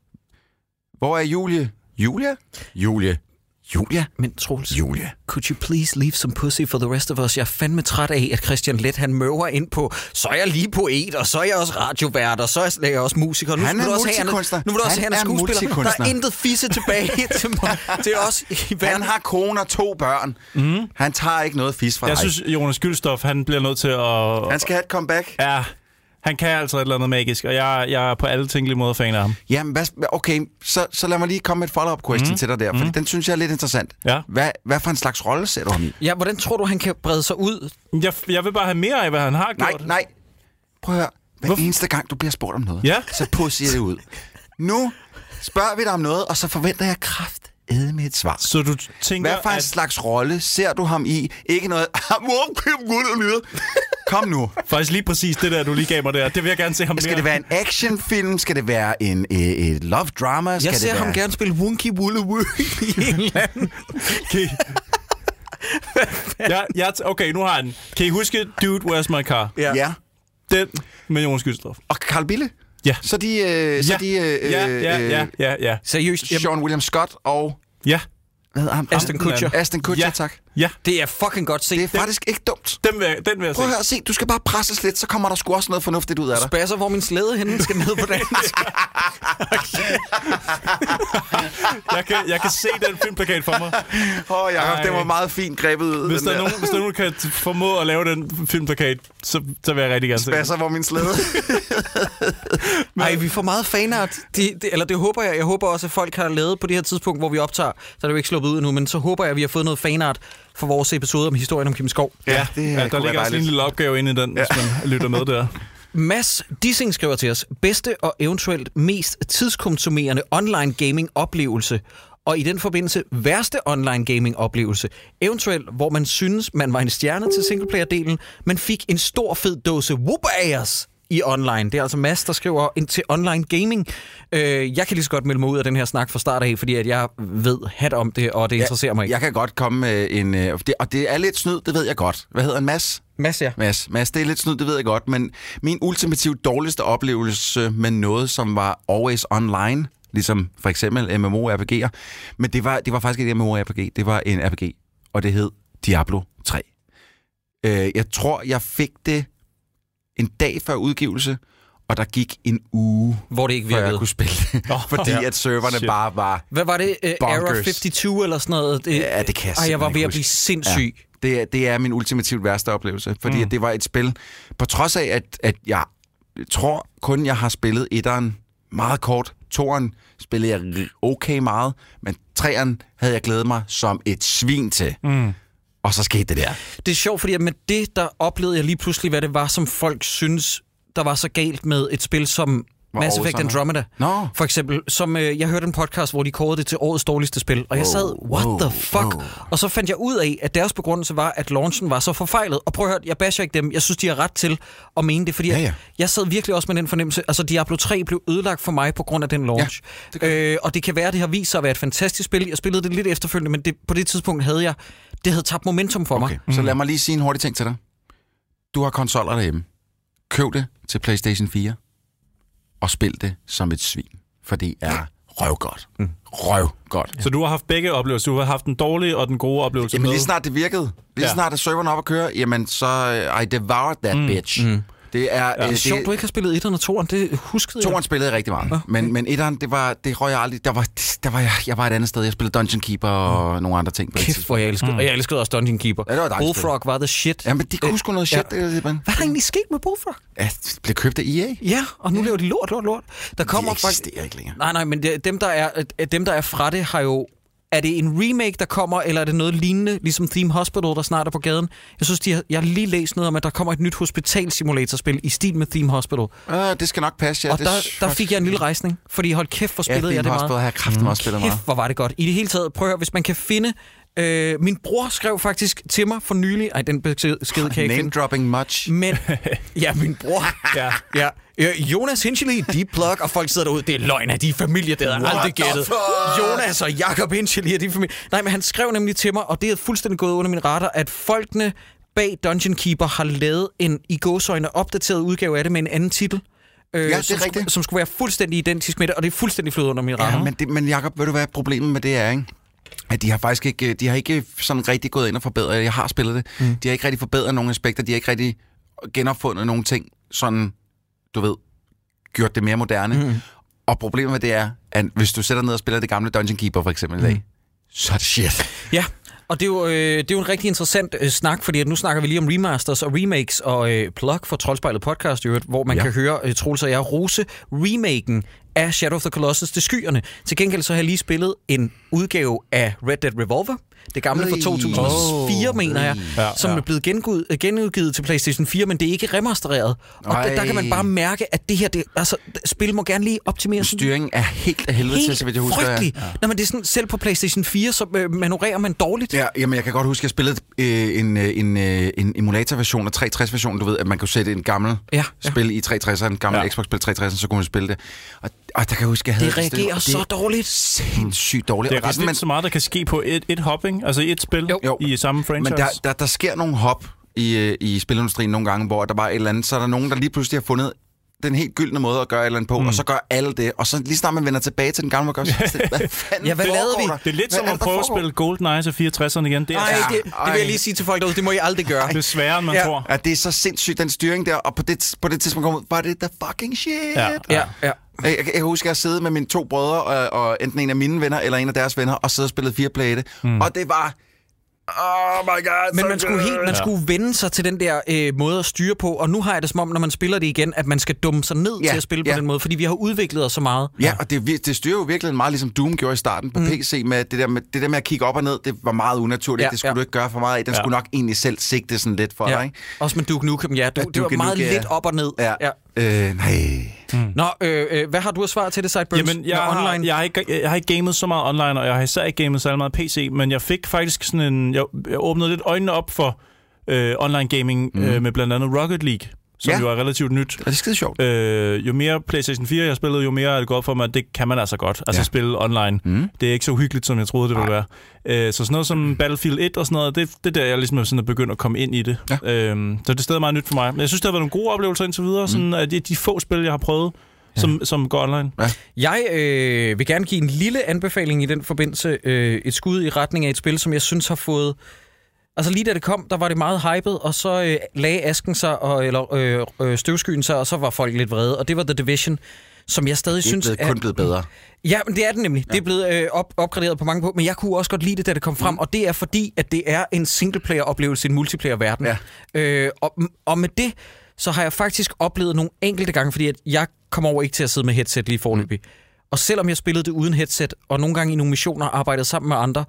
Speaker 6: hvor er Julie? Julia? Julie. Julia?
Speaker 4: Men Troels,
Speaker 6: Julia.
Speaker 4: could you please leave some pussy for the rest of us? Jeg er fandme træt af, at Christian Let, han møver ind på, så er jeg lige poet, og så er jeg også radiovært, og så er jeg også musiker. Nu
Speaker 6: Han
Speaker 4: vil
Speaker 6: er
Speaker 4: du også have, nu vil du også have, han er
Speaker 6: er
Speaker 4: skuespiller. Der er intet fisse tilbage til, mig, til os i verden.
Speaker 6: Han har kone og to børn. Mm. Han tager ikke noget fis fra
Speaker 5: Jeg
Speaker 6: dig.
Speaker 5: synes, Jonas Gyldstof, han bliver nødt til at...
Speaker 6: Han skal have et comeback.
Speaker 5: Ja, han kan altså et eller andet magisk, og jeg, jeg er på alle tænkelige måder fan af ham.
Speaker 6: Jamen, hvad, okay, så, så lad mig lige komme med et follow-up question mm. til dig der, for den synes jeg er lidt interessant.
Speaker 5: Ja.
Speaker 6: Hvad, hvad for en slags rolle ser du ham i?
Speaker 4: Ja, hvordan tror du, han kan brede sig ud?
Speaker 5: Jeg, jeg vil bare have mere af, hvad han har
Speaker 6: Nej,
Speaker 5: gjort.
Speaker 6: nej. Prøv at høre. Hver
Speaker 5: Hvorfor?
Speaker 6: eneste gang, du bliver spurgt om noget,
Speaker 5: Ja.
Speaker 6: så pussier det ud. Nu spørger vi dig om noget, og så forventer jeg kraft med et svar.
Speaker 5: Så du tænker,
Speaker 6: Hvad for en
Speaker 5: at...
Speaker 6: slags rolle ser du ham i? Ikke noget... Kom nu.
Speaker 5: Faktisk lige præcis det der, du lige gav mig der. Det vil jeg gerne se ham
Speaker 6: Skal
Speaker 5: mere.
Speaker 6: det være en actionfilm? Skal det være en øh, et love drama? Skal
Speaker 4: Jeg ser
Speaker 6: det være...
Speaker 4: ham gerne spille Wookie Wooloo i en eller anden.
Speaker 5: Okay. ja, ja, t- okay, nu har jeg den. Kan I huske Dude, Where's My Car?
Speaker 6: Ja. ja.
Speaker 5: Den med Jonas Gyldstof.
Speaker 6: Og Carl Bille?
Speaker 5: Ja.
Speaker 6: Så de... Øh, så
Speaker 5: ja.
Speaker 6: de øh,
Speaker 5: ja,
Speaker 6: øh,
Speaker 5: ja, ja, ja, ja.
Speaker 4: Seriøst,
Speaker 6: Sean William Scott og...
Speaker 5: Ja,
Speaker 6: Hvad hedder han?
Speaker 4: Aston Kutcher.
Speaker 6: Aston Kutcher,
Speaker 5: Ja.
Speaker 6: tak.
Speaker 5: Ja.
Speaker 4: det er fucking godt set.
Speaker 6: Det er faktisk ikke dumt.
Speaker 5: Den vil, jeg- den vil jeg se.
Speaker 6: Prøv at høre, se, du skal bare presses lidt, så kommer der sgu også noget fornuftigt ud af dig.
Speaker 4: Spasser, hvor min slæde henne skal ned på dansk.
Speaker 5: Jeg kan, jeg kan se den filmplakat for mig.
Speaker 6: Åh, oh, Jacob,
Speaker 5: Ej.
Speaker 6: det var meget fint grebet ud.
Speaker 5: Hvis
Speaker 6: den
Speaker 5: der, er nogen, hvis der er nogen, der kan formå at lave den filmplakat, så, så vil jeg rigtig gerne se den.
Speaker 6: Spasser, hvor min slæde.
Speaker 4: Nej, vi får meget fanart. Det, det, eller det håber jeg. Jeg håber også, at folk har lavet på det her tidspunkt, hvor vi optager. Så er det jo ikke sluppet ud nu, men så håber jeg, at vi har fået noget fanart for vores episode om historien om Kim Skov.
Speaker 5: Ja,
Speaker 6: det,
Speaker 5: ja der ligger også en lille opgave inde i den, hvis man lytter med der.
Speaker 4: Mads Dissing skriver til os, bedste og eventuelt mest tidskonsumerende online gaming oplevelse, og i den forbindelse værste online gaming oplevelse, eventuelt hvor man synes, man var en stjerne til singleplayer-delen, men fik en stor fed dåse whoop-ass i online. Det er altså Mads, der skriver ind til online gaming. Øh, jeg kan lige så godt melde mig ud af den her snak fra start af, fordi at jeg ved hat om det, og det interesserer mig ikke.
Speaker 6: Jeg kan godt komme med en... øh, det- Og det er lidt snyd, det ved jeg godt. Hvad hedder en Mads?
Speaker 4: Mads, ja.
Speaker 6: Mads, Mads, det er lidt snyd, det ved jeg godt, men min ultimativt dårligste oplevelse med noget, som var always online, ligesom for eksempel MMORPG'er, men det var, det var faktisk ikke MMORPG, det var en RPG, og det hed Diablo 3. Øh, jeg tror, jeg fik det en dag før udgivelse, og der gik en uge,
Speaker 4: Hvor det ikke
Speaker 6: før jeg
Speaker 4: virkede.
Speaker 6: kunne spille det, fordi
Speaker 5: ja.
Speaker 6: at serverne
Speaker 5: Shit.
Speaker 6: bare var...
Speaker 4: Hvad var det? Uh, Error
Speaker 6: Bonkers.
Speaker 4: 52 eller sådan noget? Det,
Speaker 6: Ja, det kan jeg
Speaker 4: Ej, jeg var ved at blive sindssyg. Ja.
Speaker 6: Det er, det er min ultimativt værste oplevelse, fordi mm. at det var et spil, på trods af, at, at jeg tror kun, jeg har spillet etteren meget kort. Toeren spillede jeg okay meget, men treeren havde jeg glædet mig som et svin til. Mm. Og så skete det der.
Speaker 4: Det er sjovt, fordi med det, der oplevede jeg lige pludselig, hvad det var, som folk synes, der var så galt med et spil som
Speaker 6: Hvor
Speaker 4: Mass Effect Andromeda.
Speaker 6: Nå.
Speaker 4: For eksempel, som øh, jeg hørte en podcast, hvor de kårede det til årets dårligste spil, og jeg sad, what
Speaker 6: wow,
Speaker 4: the fuck?
Speaker 6: wow.
Speaker 4: Og så fandt jeg ud af, at deres begrundelse var, at launchen var så forfejlet. Og prøv at høre, jeg basher ikke dem. Jeg synes, de har ret til at mene det, fordi
Speaker 6: Ja,
Speaker 4: ja,
Speaker 6: ja.
Speaker 4: ja. jeg sad virkelig også med den fornemmelse. Altså, Diablo 3 blev ødelagt for mig på grund af den launch.
Speaker 6: det
Speaker 4: øh, og det kan være, at det har vist sig at være et fantastisk spil. Jeg spillede det lidt efterfølgende, men det, på det tidspunkt havde jeg, det havde tabt momentum for
Speaker 6: Okay,
Speaker 4: mig.
Speaker 6: så lad mig lige sige en hurtig ting til dig. Du har konsoller derhjemme. Køb det til PlayStation 4, og spil det som et svin, for det er røvgodt. Mm. Røvgodt.
Speaker 5: Så du har haft begge oplevelser. Du har haft den dårlige og den gode oplevelse
Speaker 6: Jamen
Speaker 5: med.
Speaker 6: lige snart det virkede, lige
Speaker 5: Ja.
Speaker 6: snart at serveren op at køre, jamen så I devoured that mm. bitch. Mm. Det er, ja,
Speaker 4: Det er
Speaker 6: det,
Speaker 4: sjovt, du ikke har spillet 1'eren og 2'eren. Det huskede jeg.
Speaker 6: Toren spillede jeg rigtig meget, men, men etteren, det var, det røg jeg aldrig. Der var, der var jeg, jeg var et andet sted. Jeg spillede Dungeon Keeper og nogle andre ting. På
Speaker 4: Kæft, hvor jeg elskede. Mm. Og jeg elskede også Dungeon Keeper.
Speaker 6: Ja, det var
Speaker 4: Bullfrog var the shit.
Speaker 6: Jamen, de kunne sgu noget shit.
Speaker 4: ja.
Speaker 6: Ja. Det.
Speaker 4: Hvad er der egentlig sket med Bullfrog?
Speaker 6: Ja, det blev købt af EA.
Speaker 4: Ja, og nu laver de lort, lort, lort. Der kommer
Speaker 6: de
Speaker 4: faktisk...
Speaker 6: eksisterer ikke længere.
Speaker 4: Nej, nej, men dem, der er, øh, dem, der er fra det, har jo... Er det en remake, der kommer, eller er det noget lignende, ligesom Theme Hospital, der snart er på gaden? Jeg synes, de har, jeg har lige læst noget om, at der kommer et nyt hospitalsimulatorspil i stil med Theme Hospital.
Speaker 6: Uh, det skal nok passe, ja.
Speaker 4: og
Speaker 6: det,
Speaker 4: der, der fik jeg en lille rejsning, fordi hold kæft, hvor spillede
Speaker 6: ja,
Speaker 4: jeg det meget.
Speaker 6: har jeg kraften også spillet meget.
Speaker 4: Kæft, hvor var det godt. I det hele taget, prøv at høre, hvis man kan finde... Øh, min bror skrev faktisk til mig for nylig... Ej, den besked kan jeg
Speaker 6: Name dropping much.
Speaker 4: Men, ja, min bror.
Speaker 5: Ja.
Speaker 4: Ja. Øh, Jonas Hinchley, Deep Plug, og folk sidder derude. Det er løgn af de er familie, det havde aldrig gættet. Jonas og Jacob Hinchley, de er familie. Nej, men han skrev nemlig til mig, og det er fuldstændig gået under min radar, at folkene bag Dungeon Keeper har lavet en i gåsøjne opdateret udgave af det med en anden titel. Øh,
Speaker 6: det er
Speaker 4: som,
Speaker 6: rigtigt.
Speaker 4: skulle, som skulle være fuldstændig identisk med det, og det er fuldstændig flødet under min radar.
Speaker 6: Ja, men, det, men Jacob, ved du hvad problemet med det er, ikke? At de har faktisk ikke, de har ikke sådan rigtig gået ind og forbedret, jeg har spillet det, mm. de har ikke rigtig forbedret nogle aspekter, de har ikke rigtig genopfundet nogle ting, sådan, du ved, gjort det mere moderne. Mm. Og problemet med det er, at hvis du sætter ned og spiller det gamle Dungeon Keeper for eksempel i dag, så er det shit.
Speaker 4: Ja, og det er jo, øh, det er jo en rigtig interessant øh, snak, fordi at nu snakker vi lige om remasters og remakes og øh, plug for Troldspejlet podcast, hvor man
Speaker 6: ja.
Speaker 4: kan høre øh, Troels og jeg rose remaken af Shadow of the Colossus til skyerne. Til gengæld så har jeg lige spillet en udgave af Red Dead Revolver, det gamle fra
Speaker 6: Øj.
Speaker 4: 2004,
Speaker 6: Åh,
Speaker 4: mener jeg,
Speaker 5: Ja,
Speaker 4: som
Speaker 5: ja.
Speaker 4: er blevet genudgivet, øh, genudgivet til PlayStation 4, men det er ikke remastereret. Og der, der kan man bare mærke, at det her, det, altså, spil må gerne lige optimeres.
Speaker 6: Styringen er helt af helvede til, så vidt jeg husker.
Speaker 4: frygtelig. Ja. Nå, men det er sådan, selv på PlayStation 4, så øh, manøvrerer man dårligt.
Speaker 6: Ja, jamen jeg kan godt huske, at jeg spillede øh, en, øh, en, øh, en emulatorversion af 360-versionen, du ved, at man kunne sætte en gammel
Speaker 4: Ja,
Speaker 6: ja, spil i 360'eren, en gammel
Speaker 5: ja.
Speaker 6: Xbox-spil 360'eren, så kunne man spille det. Og, og der kan jeg huske, jeg havde
Speaker 4: Det reagerer
Speaker 6: og
Speaker 4: så dårligt.
Speaker 6: sindssygt dårligt.
Speaker 5: Det er
Speaker 6: og
Speaker 5: ret
Speaker 6: sådan,
Speaker 5: vildt så meget, der kan ske på et, et hopping, altså et spil
Speaker 4: Jo.
Speaker 5: I samme franchise.
Speaker 6: Men der, der, der sker nogle hop i, øh, i spilindustrien nogle gange, hvor der bare er et eller andet, så er der nogen, der lige pludselig har fundet den helt gyldne måde at gøre et eller andet på, mm. og så gør alle det, og så lige snart man vender tilbage til den gamle, man gør, så, hvad fanden
Speaker 4: Ja, hvad lavede vi?
Speaker 6: der?
Speaker 5: Det er lidt
Speaker 6: Hvad
Speaker 5: som
Speaker 6: er
Speaker 5: at prøve at spille GoldenEye til 64'erne igen. Det er,
Speaker 4: Nej,
Speaker 5: altså,
Speaker 4: det, det vil jeg lige sige til folk derude. Det må I aldrig gøre.
Speaker 5: det er sværere, end man
Speaker 4: Ja.
Speaker 5: tror.
Speaker 6: Ja, det er så sindssygt, den styring der, og på det, på det tidspunkt kom ud, var det the fucking shit.
Speaker 5: Ja.
Speaker 4: Ja, ja.
Speaker 6: Jeg, jeg, jeg kan huske, at jeg sidde med mine to brødre, og, og enten en af mine venner, eller en af deres venner, og sidde og spille fire plate. Mm. Og det var... Oh my god,
Speaker 4: Men man skulle,
Speaker 6: good.
Speaker 4: helt, man skulle vende sig til den der øh, måde at styre på, og nu har jeg det som om, når man spiller det igen, at man skal dumme sig ned
Speaker 6: Ja,
Speaker 4: til at spille på
Speaker 6: ja.
Speaker 4: den måde, fordi vi har udviklet os så meget.
Speaker 6: Ja, og det, det styrer jo virkelig meget, ligesom Doom gjorde i starten på mm. PC, med det der med, det der med at kigge op og ned, det var meget unaturligt.
Speaker 4: Ja,
Speaker 6: Ja, det skulle
Speaker 4: ja.
Speaker 6: du ikke gøre for meget af. Den
Speaker 5: Ja.
Speaker 6: ja. skulle nok egentlig selv sigte sådan lidt for
Speaker 4: Ja.
Speaker 6: dig, ikke?
Speaker 4: Også med Duke Nukem, ja. Du,
Speaker 6: Ja,
Speaker 4: det var
Speaker 6: Duke
Speaker 4: meget
Speaker 6: Nukem, ja.
Speaker 4: lidt op og ned.
Speaker 6: Ja. ja. Øh, nej.
Speaker 4: Nå, øh, øh, hvad har du at svare til det, Sideburns?
Speaker 5: Jamen, jeg, har,
Speaker 4: online?
Speaker 5: jeg, har ikke, jeg har ikke gamet så meget online, og jeg har især ikke gamet så meget PC, men jeg fik faktisk sådan en... Jeg, jeg åbnede lidt øjnene op for øh, online gaming mm. øh, med blandt andet Rocket League, som
Speaker 6: Ja.
Speaker 5: jo er relativt nyt.
Speaker 6: Er det skide sjovt?
Speaker 5: Øh, jo mere PlayStation 4 jeg spillede, jo mere er det gået for mig, at det kan man altså godt. Altså
Speaker 6: Ja.
Speaker 5: spille online.
Speaker 6: Mm.
Speaker 5: Det er ikke så uhyggeligt, som jeg troede, det ville være. Øh, så sådan noget som Battlefield 1 og sådan noget, det, det er der, jeg ligesom er sådan er begyndt at komme ind i det.
Speaker 6: Ja.
Speaker 5: Øh, så det er stadig meget nyt for mig. Men jeg synes, det har været nogle gode oplevelser indtil videre, sådan at de, de få spil, jeg har prøvet, som, som går online.
Speaker 4: Jeg øh, vil gerne give en lille anbefaling i den forbindelse. Øh, et skud i retning af et spil, som jeg synes har fået... Altså lige da det kom, der var det meget hyped, og så øh, lagde asken sig, og, eller øh, øh, støvskyen sig, og så var folk lidt vrede. Og det var The Division, som jeg stadig
Speaker 6: Det er
Speaker 4: synes
Speaker 6: kun blevet bedre.
Speaker 4: Ja, men det er det nemlig. Ja. Det er blevet øh, op, opgraderet på mange punkter, men jeg kunne også godt lide det, da det kom frem, og det er fordi, at det er en singleplayer-oplevelse i en multiplayer-verden.
Speaker 6: Ja.
Speaker 4: Øh, og, og med det, så har jeg faktisk oplevet nogle enkelte gange, fordi at jeg kommer over ikke til at sidde med headset lige forløbig. Mm. Og selvom jeg spillede det uden headset, og nogle gange i nogle missioner arbejdede sammen med andre,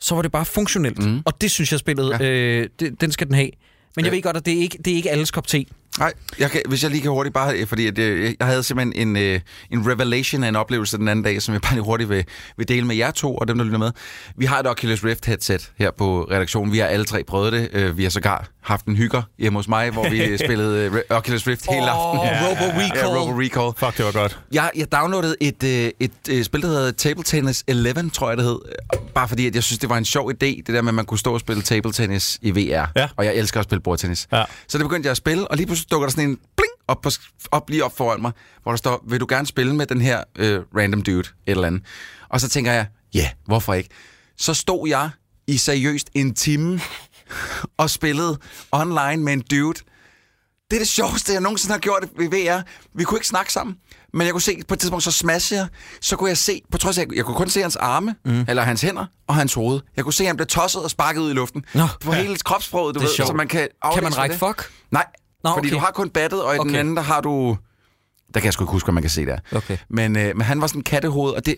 Speaker 4: så var det bare funktionelt. Mm. Og det synes jeg spillet, ja. øh, det, den skal den have. Men jeg
Speaker 6: Ja.
Speaker 4: ved godt, at det er ikke, det er ikke alles kop te.
Speaker 6: Nej, jeg kan, hvis jeg lige kan hurtigt bare, fordi at, øh, jeg havde simpelthen en, øh, en revelation af en oplevelse den anden dag, som jeg bare lige hurtigt vil, vil dele med jer to og dem, der lytter med. Vi har et Oculus Rift headset her på redaktionen. Vi har alle tre prøvet det. Øh, Vi har sågar haft en hygger hjemme hos mig, hvor vi spillede øh, Oculus Rift hele
Speaker 4: Åh,
Speaker 6: aftenen.
Speaker 4: Robo Recall.
Speaker 6: Ja, Robo Recall.
Speaker 5: Fuck, det var godt.
Speaker 6: Jeg, jeg downloadede et, øh, et øh, spil, der hedder Table Tennis 11, tror jeg det hed. Bare fordi, at jeg synes, det var en sjov idé, det der med, at man kunne stå og spille table tennis i VR.
Speaker 5: Ja.
Speaker 6: Og jeg elsker at spille bordtennis.
Speaker 5: Ja.
Speaker 6: Så det begyndte jeg at spille, og lige pludselig dukker der sådan en bling op, på, op lige op foran mig, hvor der står, vil du gerne spille med den her øh, random dude, et eller andet. Og så tænker jeg, ja, yeah, hvorfor ikke? Så stod jeg i seriøst en time og spillede online med en dude, det er det sjoveste, jeg nogensinde har gjort ved VR. Vi kunne ikke snakke sammen, men jeg kunne se, på et tidspunkt, så smashede jeg, så kunne jeg se, på trods af, jeg, jeg kunne kun se hans arme, mm. eller hans hænder, og hans hoved. Jeg kunne se, at han blev tosset og sparket ud i luften.
Speaker 4: Nå.
Speaker 6: på hele kropssproget, du
Speaker 4: Det er
Speaker 6: ved,
Speaker 4: sjovt.
Speaker 6: så man kan
Speaker 4: Kan man række fuck?
Speaker 6: Nej,
Speaker 4: Nå,
Speaker 6: fordi
Speaker 4: okay.
Speaker 6: du har kun battet, og i okay. den anden, der har du... Der kan jeg sgu ikke huske, hvad man kan se der.
Speaker 4: Okay.
Speaker 6: Men, øh, men han var sådan en kattehoved, og det,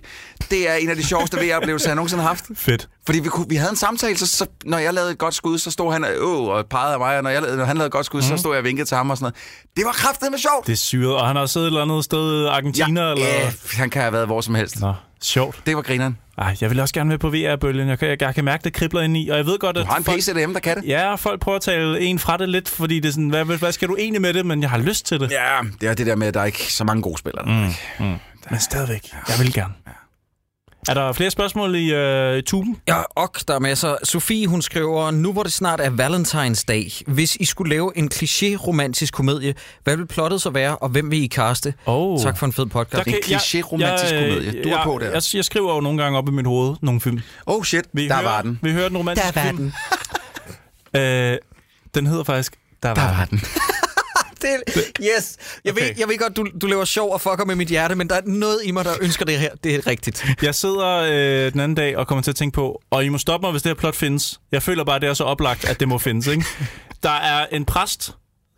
Speaker 6: det er en af de sjoveste VR-oplevelser, jeg nogensinde har haft.
Speaker 5: Fedt.
Speaker 6: Fordi vi, kunne, vi havde en samtale, så, så når jeg lavede et godt skud, så stod han øh, og pegede af mig, og når, jeg, lavede- når han lavede et godt skud, mm. så stod jeg og vinkede til ham og sådan noget. Det var kraftedeme sjovt!
Speaker 5: Det er syret. Og han har siddet et eller andet sted, Argentina, ja, eller...
Speaker 6: ja, han kan have været hvor som helst.
Speaker 5: Nå, sjovt.
Speaker 6: Det var grineren.
Speaker 5: Ej, jeg vil også gerne med på VR-bølgen. Jeg kan, jeg, jeg kan mærke, det kribler ind i. Og jeg ved godt,
Speaker 6: Du
Speaker 5: at
Speaker 6: har en
Speaker 5: folk,
Speaker 6: PC derhjemme, der kan det.
Speaker 5: Ja, folk prøver at tale en fra det lidt, fordi det er sådan, hvad, hvad skal du egentlig med det? Men jeg har lyst til det.
Speaker 6: Ja, det er det der med, at der er ikke så mange gode spillere. Mm.
Speaker 5: Men stadigvæk. Jeg vil gerne. Er der flere spørgsmål i øh, tuben?
Speaker 4: Ja, og der er masser. Sofie, hun skriver, nu hvor det snart er Valentine's Day, hvis I skulle lave en kliché-romantisk komedie, hvad vil plottet så være, og hvem vil I kaste?
Speaker 5: Oh.
Speaker 4: Tak for en fed podcast.
Speaker 6: En kliché-romantisk komedie. Du er
Speaker 5: jeg,
Speaker 6: på der.
Speaker 5: Jeg, jeg skriver jo nogle gange op i mit hoved nogle film.
Speaker 6: Oh shit,
Speaker 5: Vi
Speaker 6: der
Speaker 5: hører,
Speaker 6: var den.
Speaker 5: Vi hører den romantiske
Speaker 4: Der var
Speaker 5: film.
Speaker 4: den.
Speaker 5: Øh, den hedder faktisk... Der var,
Speaker 6: Der var den.
Speaker 4: Det, yes. Jeg, okay. ved, jeg ved godt, du, du laver sjov og fucker med mit hjerte, men der er noget i mig, der ønsker det her. Det er rigtigt.
Speaker 5: Jeg sidder øh, den anden dag og kommer til at tænke på, og I må stoppe mig, hvis det her plot findes. Jeg føler bare, det er så oplagt, at det må findes. Ikke? Der er en præst,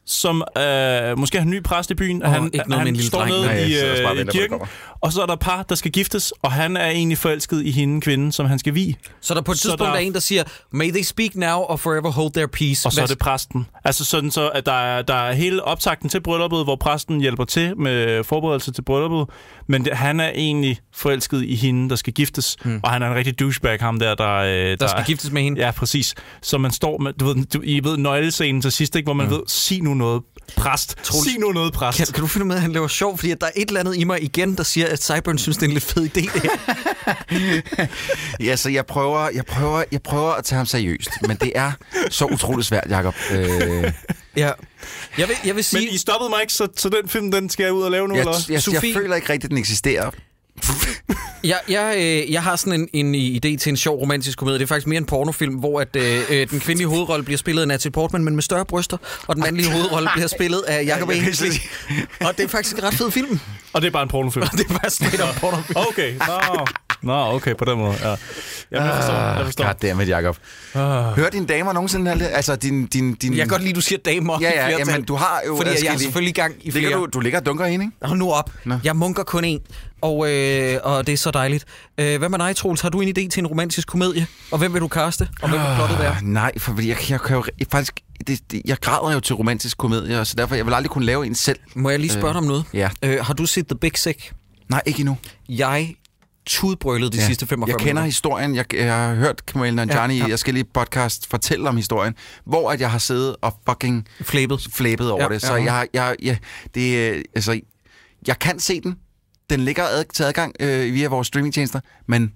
Speaker 5: som øh, måske er en ny præst i byen.
Speaker 4: Åh,
Speaker 5: han
Speaker 4: ikke noget
Speaker 5: han
Speaker 4: med en lille
Speaker 5: står
Speaker 4: dreng.
Speaker 5: nede
Speaker 6: Nej,
Speaker 5: i,
Speaker 6: og
Speaker 5: øh, i
Speaker 6: venter
Speaker 5: kirken, og så er der par, der skal giftes, og han er egentlig forelsket i hende, kvinden, som han skal vie.
Speaker 4: Så der på et
Speaker 5: Så
Speaker 4: tidspunkt
Speaker 5: der-
Speaker 4: er en, der siger, May they speak now or forever hold their peace.
Speaker 5: Og så er det præsten. Altså sådan så, at der er, der er hele optakten til brylluppet, hvor præsten hjælper til med forberedelse til brylluppet. Men det, han er egentlig forelsket i hende, der skal giftes. Hmm. Og han er en rigtig douchebag, ham der, der... øh,
Speaker 4: der skal giftes med hende.
Speaker 5: Ja, præcis. Så man står med, du ved, du, I ved nøglescenen til sidst, ikke, hvor man mm. ved, sig nu noget, præst.
Speaker 4: Troels,
Speaker 5: sig nu noget, præst.
Speaker 4: Kan, kan du finde ud af, at han laver sjov? Fordi at der er et eller andet i mig igen, der siger, at Cyburn synes, det er en lidt fed idé. Det her.
Speaker 6: Ja, så jeg prøver, jeg, prøver, jeg prøver at tage ham seriøst, men det er så utroligt svært, Jacob. Øh,
Speaker 4: ja. Jeg vil, jeg vil sige...
Speaker 5: Men I stoppede mig ikke, så, så den film, den skal jeg ud og lave nu,
Speaker 6: jeg,
Speaker 5: eller?
Speaker 6: jeg, jeg, jeg føler ikke rigtigt, at den eksisterer.
Speaker 4: Jeg, jeg, øh, jeg har sådan en, en idé til en sjov romantisk komedie. Det er faktisk mere en pornofilm, hvor at, øh, øh, den kvindelige hovedrolle bliver spillet af Natalie Portman, men med større bryster, og den mandlige hovedrolle bliver spillet af Jacob Ainsley. Og det er faktisk en ret fed film.
Speaker 5: Og det er bare en pornofilm.
Speaker 4: Det er bare straight up pornofilm.
Speaker 5: Okay, nå. Nå, okay, på den måde, ja. Jamen, jeg forstår, jeg forstår.
Speaker 6: Goddammit, Jacob. Hører dine damer nogensinde... alt? Altså, din... din, din
Speaker 4: Jeg kan godt lide, du siger damer
Speaker 6: Ja, ja, jamen, du har jo
Speaker 4: Fordi at jeg er selvfølgelig i gang i
Speaker 6: Ligger
Speaker 4: flere.
Speaker 6: du, du ligger og dunker hende, ikke?
Speaker 4: Hold nu op.
Speaker 6: Nå.
Speaker 4: Jeg munker kun én, og, øh, og det er så dejligt. Øh, hvad med dig, Troels? Har du en idé til en romantisk komedie? Og hvem vil du kaste? Og hvem vil plottet være?
Speaker 6: Ah, nej, for jeg, jeg kan jo faktisk... Det, det, jeg græder jo til romantisk komedie, så derfor jeg vil aldrig kunne lave en selv.
Speaker 4: Må jeg lige spørge dig om noget?
Speaker 6: Ja.
Speaker 4: Øh, har du set The Big Sick?
Speaker 6: Nej, ikke endnu.
Speaker 4: Jeg tudbrølede de
Speaker 6: Ja.
Speaker 4: sidste 45
Speaker 6: Jeg kender
Speaker 4: minutter.
Speaker 6: historien. Jeg, jeg har hørt Kamal Nanjiani
Speaker 4: Ja,
Speaker 6: ja, i forskellige podcast fortælle om historien, hvor at jeg har siddet og fucking
Speaker 4: Flæbet.
Speaker 6: flæbet over
Speaker 4: Ja,
Speaker 6: det. Så
Speaker 4: ja.
Speaker 6: jeg, jeg, jeg, det, øh, altså, jeg kan se den. Den ligger ad, til adgang øh, via vores streamingtjenester, men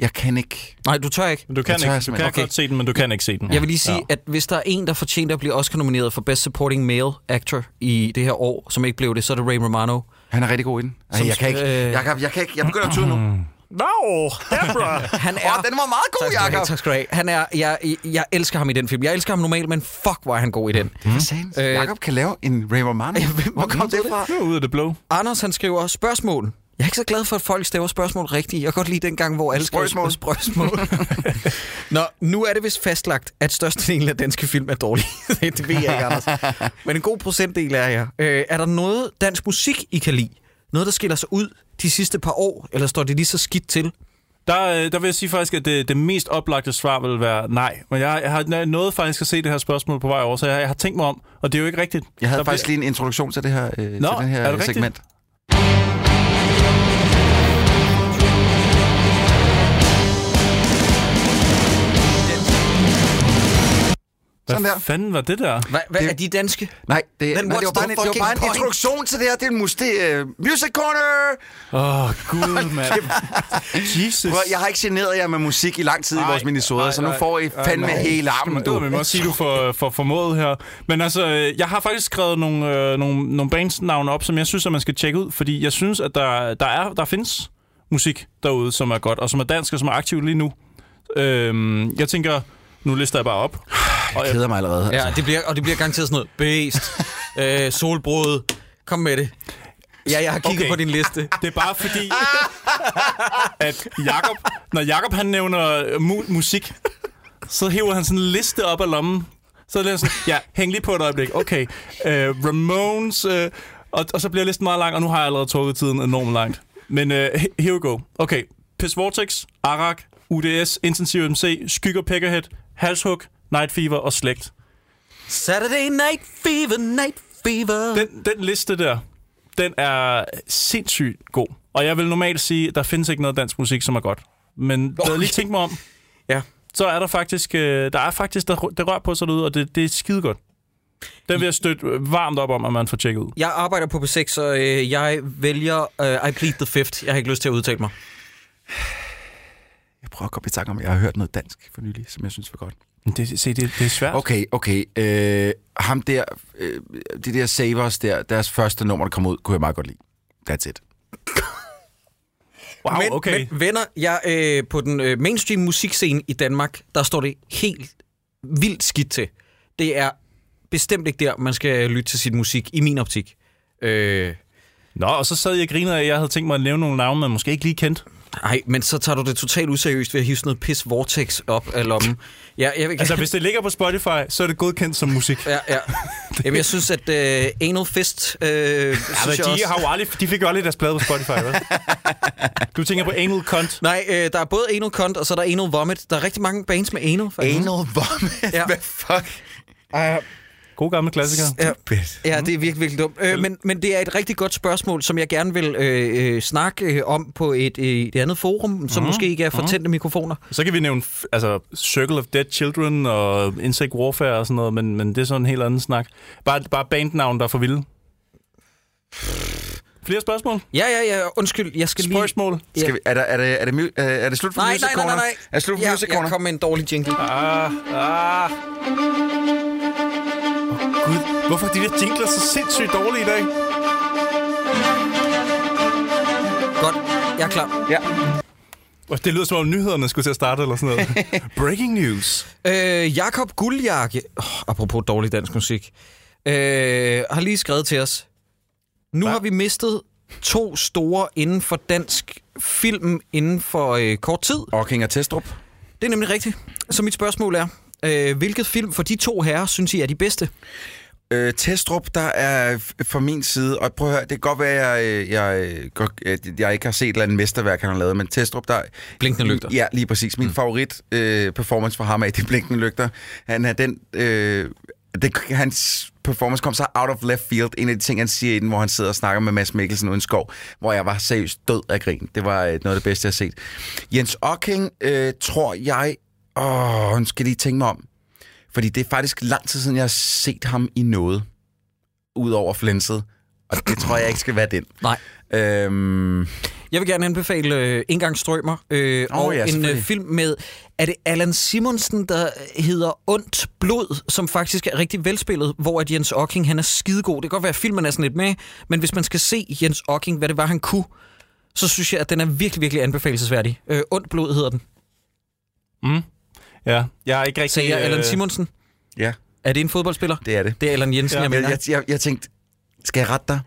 Speaker 6: jeg kan ikke...
Speaker 4: Nej, du tør ikke.
Speaker 5: Du kan,
Speaker 6: Jeg tør
Speaker 5: ikke, du kan
Speaker 4: Okay.
Speaker 5: godt se den, men du kan ikke se den.
Speaker 4: Jeg vil lige sige, ja. at hvis der er en, der fortjener at blive Oscar-nomineret for Best Supporting Male Actor i det her år, som ikke blev det, så er det Ray Romano.
Speaker 6: Han er rigtig god i den. Ej,
Speaker 4: Som
Speaker 6: jeg kan ikke.
Speaker 4: øh,
Speaker 6: Jeg, kan, jeg, kan ikke, jeg begynder at tyde nu.
Speaker 5: No, Deborah!
Speaker 4: Han er...
Speaker 6: den var meget god,
Speaker 4: tak,
Speaker 6: Jacob.
Speaker 4: tak skal du have. Han er, jeg, jeg elsker ham i den film. Jeg elsker ham normalt, men fuck, hvor er han god i den.
Speaker 6: Sagde
Speaker 4: Øh,
Speaker 6: Jacob kan lave en Ray Romano. Hvor kom det fra?
Speaker 5: Nu er ude af det blå.
Speaker 4: Anders, han skriver spørgsmål. Jeg er ikke så glad for, at folk staver spørgsmål rigtigt. Jeg kan godt lide den gang, hvor alle skrev
Speaker 6: Sprøgsmål.
Speaker 4: spørgsmål. Nå, nu er det vist fastlagt, at størstedelen af danske film er dårlige. det ved jeg ikke, Anders. Men en god procentdel er jeg. Øh, er der noget dansk musik, I kan lide? Noget, der skiller sig ud de sidste par år? Eller står det lige så skidt til?
Speaker 5: Der, øh, der vil jeg sige faktisk, at det, det mest oplagte svar vil være nej. Men jeg, jeg har nået faktisk at se det her spørgsmål på vej over, så jeg, jeg har tænkt mig om, og det er jo ikke rigtigt.
Speaker 6: Jeg havde
Speaker 5: Der
Speaker 6: faktisk lige en introduktion til det her, øh, til
Speaker 5: Nå,
Speaker 6: den her
Speaker 5: er det rigtigt?
Speaker 6: Segment.
Speaker 5: Hvad
Speaker 6: Sådan der.
Speaker 5: fanden var det der?
Speaker 4: Hvad, hvad
Speaker 6: Det-
Speaker 4: er de danske?
Speaker 6: Nej, det,
Speaker 4: Then
Speaker 6: nej, det, var bare en, det var bare en
Speaker 4: point?
Speaker 6: introduktion til det her. Det er en mus, det, er, uh, Music Corner!
Speaker 5: Åh, oh, gud, mand. Jesus.
Speaker 6: Prøv, jeg har ikke generet jer med musik i lang tid i
Speaker 5: Ej,
Speaker 6: vores minisoder,
Speaker 5: nej,
Speaker 6: så nu får I fandme
Speaker 5: Ej,
Speaker 6: hele armen,
Speaker 5: Du
Speaker 6: du.
Speaker 5: vil også sige, du får, får formået her. Men altså, øh, jeg har faktisk skrevet nogle, øh, nogle, nogle bandsnavne op, som jeg synes, at man skal tjekke ud, fordi jeg synes, at der, der, er, der findes musik derude, som er godt, og som er dansk, og som er aktiv lige nu. Øhm, jeg tænker, nu lister jeg bare op. Og
Speaker 6: Jeg keder mig allerede. Altså.
Speaker 4: Ja, det bliver, og det bliver garanteret sådan noget. Beast, øh, solbrud. Kom med det. Ja, jeg har kigget
Speaker 5: Okay.
Speaker 4: på din liste.
Speaker 5: Det er bare fordi, at Jakob, når Jakob han nævner mu- musik, så hiver han sådan en liste op af lommen. Så er det sådan, ja, hæng lige på et øjeblik. Okay, uh, Ramones, uh, og, og så bliver listen meget lang, og nu har jeg allerede trukket tiden enormt langt. Men uh, here we go. Okay, Piss Vortex, Arak, UDS, Intensiv MC, Skygger Peckerhead, Halshug, Night Fever og Slægt.
Speaker 4: Saturday Night Fever, Night Fever.
Speaker 5: Den, den liste der, den er sindssygt god. Og jeg vil normalt sige, at der findes ikke noget dansk musik, som er godt. Men da jeg lige tænkt mig om,
Speaker 4: Ja.
Speaker 5: så er der faktisk, øh, der er faktisk, der, der rør på sig derude, og det, det er skide godt. Den vil jeg støtte varmt op om, at man får tjekket ud.
Speaker 4: Jeg arbejder på P6, så øh, jeg vælger øh, I Plead the Fifth. Jeg har ikke lyst til at udtale mig.
Speaker 6: Jeg prøver at komme i tanke om, at jeg har hørt noget dansk for nylig, som jeg synes var godt.
Speaker 5: Men Det, se, det, det er svært.
Speaker 6: Okay, okay. Øh, ham der, øh, de der Savers der, deres første nummer, der kom ud, kunne jeg meget godt lide. That's it.
Speaker 5: Wow,
Speaker 4: men,
Speaker 5: okay.
Speaker 4: men venner, jeg, øh, på den øh, mainstream musikscene i Danmark, der står det helt vildt skidt til. Det er bestemt ikke der, man skal lytte til sit musik, i min optik. Øh,
Speaker 5: Nå, og så sad jeg og grinede af, at jeg havde tænkt mig at nævne nogle navne, man måske ikke lige kendt.
Speaker 4: Nej, men så tager du det totalt useriøst ved at hive sådan noget pis Vortex op af lommen. Ja, jeg,
Speaker 5: Altså, hvis det ligger på Spotify, så er det godkendt som musik.
Speaker 4: ja, ja. Jamen, jeg synes, at uh, Anal Fist... Uh, ja,
Speaker 5: Ja, men de, har jo aldrig, de fik jo aldrig deres plade på Spotify, vel? Du tænker på Anal Cunt.
Speaker 4: Nej, øh, der er både Anal Cunt, og så er der Anal Vomit. Der er rigtig mange bands med Anal, faktisk.
Speaker 6: Anal vomit?
Speaker 4: Ja.
Speaker 6: Hvad fuck?
Speaker 5: God gamle klassiker.
Speaker 4: Ja, ja, det er virkelig, virkelig dumt. Øh, men, men det er et rigtig godt spørgsmål, som jeg gerne vil øh, øh, snakke øh, om på et, øh, et andet forum, som måske ikke er for tændte mikrofoner.
Speaker 5: Så kan vi nævne altså, Circle of Dead Children og Insect Warfare og sådan noget, men, men det er sådan en helt anden snak. Bare, bare bandnavn, der er for vilde. Flere spørgsmål?
Speaker 4: Ja, ja, ja. Undskyld, jeg skal lige...
Speaker 5: Spørgsmål?
Speaker 4: Ja.
Speaker 6: Skal vi, er, der, er, det, er, det, er, det slut for
Speaker 4: Nej,
Speaker 6: Music
Speaker 4: nej, nej, nej,
Speaker 6: Corner?
Speaker 4: nej.
Speaker 6: Er det slut for
Speaker 4: jeg,
Speaker 6: Music
Speaker 4: jeg
Speaker 6: Corner?
Speaker 4: kom med en dårlig jingle.
Speaker 5: Ah, ah. Gud, hvorfor er de der jingler så sindssygt dårlige i dag?
Speaker 4: Godt, jeg er klar.
Speaker 6: Ja.
Speaker 5: Og Det lyder som om nyhederne skulle til at starte eller sådan noget. Breaking news.
Speaker 4: Øh, Jakob Guldjakke, oh, apropos dårlig dansk musik, øh, har lige skrevet til os. Nu
Speaker 5: Hva?
Speaker 4: har vi mistet to store inden for dansk film inden for øh, kort tid.
Speaker 6: Ocking og Testrup.
Speaker 4: Det er nemlig rigtigt. Så mit spørgsmål er, øh, hvilket film for de to herrer synes I er de bedste?
Speaker 6: Øh, Testrup, der er fra min side, og prøv at høre, det kan godt være, at jeg, øh, jeg, øh, godt- at jeg ikke har set et eller andet mesterværk, han har lavet, men Testrup, der...
Speaker 4: Blinkende lygter.
Speaker 6: Ja, lige præcis. Min mm. favorit øh, performance for ham er det Blinkende Lygter. Han er den... Øh, det, hans performance kom så out of left field. En af de ting, han siger i den, hvor han sidder og snakker med Mads Mikkelsen uden skov, hvor jeg var seriøst død af grin. Det var øh, noget af det bedste, jeg har set. Jens Ocking, øh, tror jeg... Åh, nu skal jeg lige tænke mig om. Fordi det er faktisk lang tid siden, jeg har set ham i noget. Udover flænset. Og det tror jeg ikke skal være den.
Speaker 4: Nej.
Speaker 6: Øhm,
Speaker 4: Jeg vil gerne anbefale øh, Engang Strømmer øh,
Speaker 6: Åh,
Speaker 4: og
Speaker 6: ja,
Speaker 4: en øh, film med, er det Allan Simonsen, der hedder Ondt Blod, som faktisk er rigtig velspillet, hvor at Jens Ocking, han er skidegod. Det kan godt være, at filmen er sådan lidt med, men hvis man skal se Jens Ocking, hvad det var, han kunne, så synes jeg, at den er virkelig, virkelig anbefalesværdig. Øh, Ondt Blod hedder den.
Speaker 5: Mm. Ja, jeg er ikke rigtig...
Speaker 4: Sagde jeg Allan
Speaker 5: øh,
Speaker 4: Simonsen?
Speaker 6: ja,
Speaker 4: Er det en fodboldspiller?
Speaker 6: det er det.
Speaker 4: Det er Allan Jensen,
Speaker 5: Ja,
Speaker 4: jeg mener.
Speaker 6: jeg, jeg, jeg tænkte, skal jeg rette dig?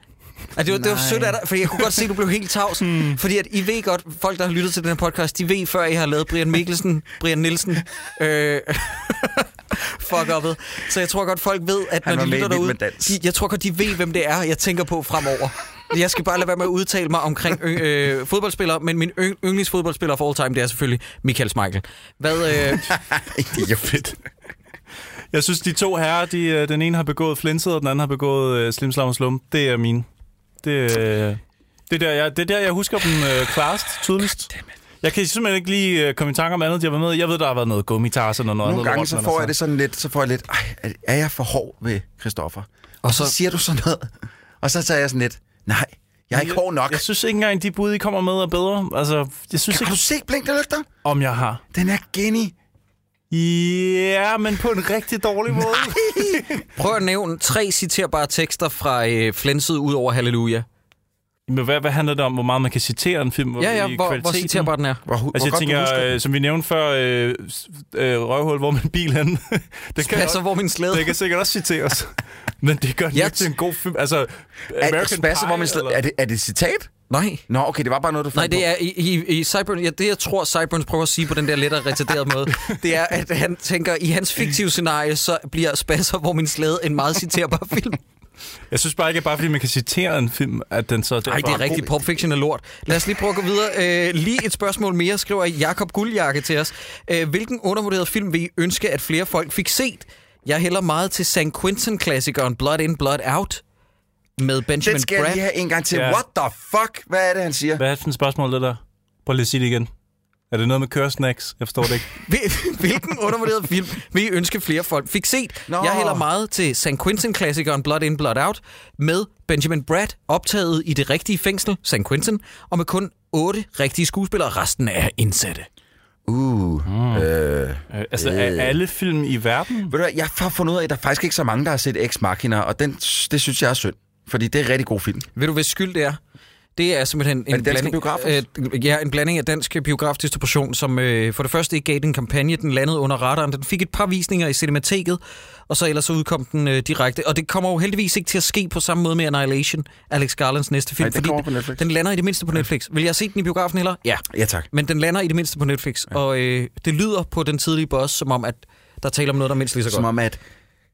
Speaker 4: Ja, det, var, det var sødt af dig, for jeg kunne godt se, at du blev helt tavs. Hmm. Fordi at I ved godt, folk, der har lyttet til den her podcast, de ved, før I har lavet Brian Mikkelsen, Brian Nielsen, øh, fuck up'et. Så jeg tror godt, folk ved, at når de lytter derude,
Speaker 6: med Dans.
Speaker 4: de, jeg tror godt, de ved, hvem det er, jeg tænker på fremover. Jeg skal bare lade være med at udtale mig omkring øh, fodboldspillere, men min yng- yndlingsfodboldspiller for all time, det er selvfølgelig Michael Schmeichel. Hvad, øh,
Speaker 6: Det er fedt.
Speaker 5: Jeg synes, de to herrer, de, øh, den ene har begået flinset, og den anden har begået øh, slim, slam og slum. Det er min. Det, øh, det, er der, jeg, det er der, jeg husker dem øh, klarest, tydeligst. Jeg kan simpelthen ikke lige øh, komme i tanke om andet. Jeg, var med. jeg ved, der har været noget gummitarsen og noget
Speaker 6: Nogle
Speaker 5: andet.
Speaker 6: gange
Speaker 5: lort,
Speaker 6: så får jeg det sådan lidt, så får jeg lidt, Ej, er- jeg for hård ved Christoffer? Og så
Speaker 4: så-
Speaker 6: siger du sådan noget, og så tager jeg sådan lidt, nej, jeg er ikke hård nok.
Speaker 5: Jeg synes ikke engang, de bud, I kommer med, er bedre. Altså, jeg synes
Speaker 6: Har
Speaker 5: ikke,
Speaker 6: du set Blink der lygter?
Speaker 5: om jeg har.
Speaker 6: Den er geni.
Speaker 5: Ja, men på en rigtig dårlig måde.
Speaker 4: prøv at nævne tre citerbare tekster fra øh, Flenset ud over Halleluja.
Speaker 5: Men hvad, hvad handler det om, hvor meget man kan citere en film?
Speaker 4: Ja, ja,
Speaker 5: i
Speaker 4: hvor, hvor
Speaker 5: kvaliteten?
Speaker 4: citerbar den er.
Speaker 6: Hvor, hvor
Speaker 5: Altså, jeg
Speaker 6: godt
Speaker 5: tænker,
Speaker 6: du husker.
Speaker 5: øh, som vi nævnte før, øh, øh, røvhul, hvor min bil hen. det, kan,
Speaker 4: Passer, hvor min slæde.
Speaker 5: det kan sikkert også citeres. Men det gør den
Speaker 4: Ja,
Speaker 5: ikke til en god film. Altså,
Speaker 6: er,
Speaker 5: American
Speaker 6: spasser, hvor man
Speaker 5: Pie,
Speaker 6: sl-
Speaker 5: eller-
Speaker 6: er, det, er det et citat?
Speaker 4: Nej.
Speaker 6: Nå, okay, det var bare noget, du
Speaker 4: Nej,
Speaker 6: fandt
Speaker 4: det
Speaker 6: på.
Speaker 4: er i, i, i Cyburn, ja, det jeg tror, Cyburns prøver at sige på den der lettere retarderede måde, det er, at han tænker, i hans fiktive scenarie, så bliver Spasser, hvor min slæde, en meget citerbar film.
Speaker 5: Jeg synes bare ikke, at bare fordi man kan citere en film, at den så...
Speaker 4: Nej, det er rigtigt. Pulp Fiction er lort. Lad os lige prøve at gå videre. Øh, lige et spørgsmål mere, skriver Jakob Guldjakke til os. Øh, hvilken undervurderet film vil I ønske, at flere folk fik set? Jeg hælder meget til St. Quentin-klassikeren Blood In, Blood Out med Benjamin
Speaker 6: Den skal jeg
Speaker 4: Bratt.
Speaker 6: lige have en gang til.
Speaker 5: Ja.
Speaker 6: What the fuck? Hvad er det, han siger?
Speaker 5: Hvad er det for et spørgsmål, det der? Prøv lige at sige det igen. Er det noget med køresnacks? Jeg forstår det ikke.
Speaker 4: Hvil- Hvilken undervurderet film vil I ønske flere folk fik set?
Speaker 6: Nå.
Speaker 4: Jeg hælder meget til St. Quentin-klassikeren Blood In, Blood Out med Benjamin Bratt optaget i det rigtige fængsel, St. Quentin, og med kun otte rigtige skuespillere. Resten er indsatte.
Speaker 6: Uh. Mm. Øh.
Speaker 5: Øh, altså, er alle film i verden?
Speaker 6: Ved du hvad, jeg har fundet ud af, at der er faktisk ikke så mange, der har set Ex Machina, og den, det synes jeg er synd. Fordi det er en rigtig god film.
Speaker 4: Ved du, hvad skyld det er? Det er simpelthen en
Speaker 6: Er det
Speaker 4: blanding, øh, ja, en blanding af dansk biografdistribution, som øh, for det første ikke gav den kampagne, den landede under radaren. Den fik et par visninger i Cinemateket, og så ellers så udkom den øh, direkte. Og det kommer jo heldigvis ikke til at ske på samme måde med Annihilation, Alex Garlands næste film.
Speaker 6: Nej, på Netflix.
Speaker 4: den lander i det mindste på Netflix. Vil jeg set den i biografen heller? Ja.
Speaker 6: Ja, tak.
Speaker 4: Men den lander i det mindste på Netflix, ja. og øh, det lyder på den tidlige boss, som om, at der taler om noget, der er mindst lige så godt.
Speaker 6: Som om, at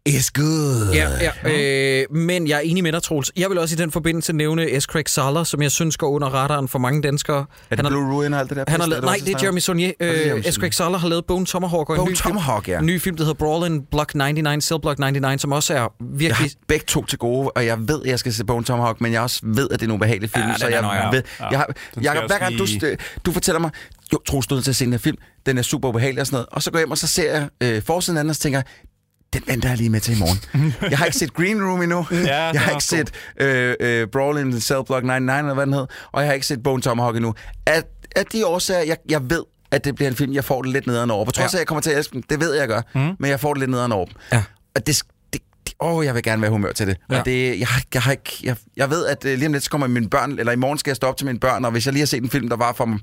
Speaker 6: it's good.
Speaker 4: Ja, ja. Øh, men jeg er enig med dig, Troels. Jeg vil også i den forbindelse nævne S. Craig Sala, som jeg synes går under radaren for mange danskere.
Speaker 6: Er det
Speaker 4: han har,
Speaker 6: Blue Ruin og alt det der?
Speaker 4: han har lavet, nej, det er Jeremy? Saunier.
Speaker 6: er
Speaker 4: Øh, S. Craig Sala har lavet Bone Tomahawk og en
Speaker 6: Bone
Speaker 4: ny,
Speaker 6: Tomahawk, ja.
Speaker 4: film, ny film, der hedder Brawl in Block 99, Cell Block 99, som også er
Speaker 6: Jeg
Speaker 4: virkelig...
Speaker 6: har begge to til gode, og jeg ved, at jeg skal se Bone Tomahawk, men jeg også ved, at det er nogle behagelige film,
Speaker 4: Ja,
Speaker 6: så jeg
Speaker 4: nøjere.
Speaker 6: ved...
Speaker 5: Ja,
Speaker 6: Jeg har, Jacob, hver gang du, du fortæller mig, jo, Troels, du er nødt til at se den her film, den er super ubehagelig og sådan noget, og så går jeg hjem, og så ser jeg øh, forsiden af den, og så tænker jeg, den venter jeg lige med til i morgen. jeg har ikke set Green Room endnu.
Speaker 5: den
Speaker 6: jeg har ikke set øh, øh, Brawl in Cell Block 99, eller hvad den hed, og jeg har ikke set Bone Tomahawk endnu. Af, af de årsager, jeg, jeg ved, at det bliver en film, jeg får det lidt nederen over. På trods af, at jeg kommer til at elske den, det ved jeg, jeg gør, mm. men jeg får det lidt nederen over.
Speaker 4: Ja.
Speaker 6: Og det, åh, jeg vil gerne være humør til det. Ja.
Speaker 4: Ja.
Speaker 6: Og det, jeg, har, jeg, har ikke, jeg, jeg ved, at øh, lige om lidt, så kommer mine børn, eller i morgen skal jeg stå op til mine børn, og hvis jeg lige har set en film, der var for dem,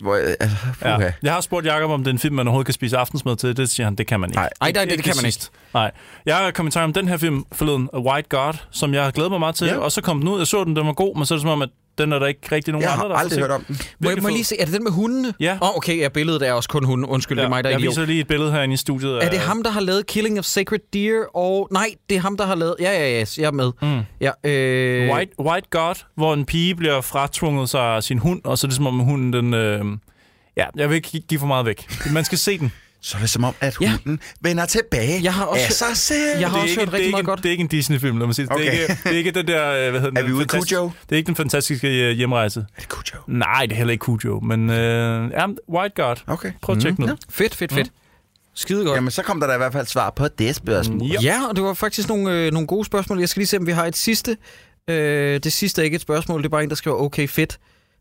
Speaker 6: hvor jeg, altså,
Speaker 5: Ja.
Speaker 6: puha.
Speaker 5: Jeg har spurgt Jacob om det er en film, man overhovedet kan spise aftensmad til. Det siger han, det kan man ikke.
Speaker 6: Nej.
Speaker 4: Ej, nej, det, det kan man ikke.
Speaker 5: Nej. Jeg har kommentar om den her film forleden, A White God, som jeg har glædet mig meget til.
Speaker 6: Ja.
Speaker 5: Ja. Og så kom den ud, jeg så den, den var god, men så er det som om, at den er der ikke rigtig nogen
Speaker 6: Jeg
Speaker 5: andre,
Speaker 6: har
Speaker 5: der
Speaker 6: aldrig
Speaker 5: set.
Speaker 6: hørt om den.
Speaker 4: Må jeg, må lige se, er det den med hundene?
Speaker 5: Ja.
Speaker 4: Åh, oh, okay, ja, billedet er også kun hunden. Undskyld, ja, det er mig, der er
Speaker 5: jeg viser lige et billede herinde i studiet.
Speaker 4: Er det ham, der har lavet Killing of Sacred Deer? Og nej, det er ham, der har lavet... Ja, ja, ja, jeg er med. Mm. Ja, øh...
Speaker 5: White, White God, hvor en pige bliver fratvunget sig af sin hund, og så er det som om hunden, den... Øh, ja, jeg vil ikke gi- give for meget væk. Man skal se den.
Speaker 6: Så er det som om, at
Speaker 4: Ja.
Speaker 6: hunden vender tilbage
Speaker 4: Jeg har også-
Speaker 6: af sig selv.
Speaker 4: Jeg har
Speaker 5: det er
Speaker 4: også
Speaker 5: ikke,
Speaker 4: hørt rigtig meget
Speaker 5: en-
Speaker 4: godt.
Speaker 5: Det er ikke en Disney-film, lad mig sige det. Det, er
Speaker 6: Okay.
Speaker 5: ikke, det er ikke den der... øh, Hvad hedder den?
Speaker 6: Er vi ude Cujo?
Speaker 5: Det er ikke den fantastiske øh, hjemrejse.
Speaker 6: Er det Cujo?
Speaker 5: Nej, det er heller ikke Cujo, men øh, ja, White God.
Speaker 6: Okay.
Speaker 5: Prøv at tjekke den ud.
Speaker 4: Fedt, fedt, fedt. Skide godt.
Speaker 6: Jamen, så kom der da i hvert fald svar på det spørgsmål.
Speaker 5: Ja.
Speaker 4: Ja, og det var faktisk nogle, øh, nogle gode spørgsmål. Jeg skal lige se, om vi har et sidste. Øh, det sidste er ikke et spørgsmål, det er bare en, der skriver, okay, fedt.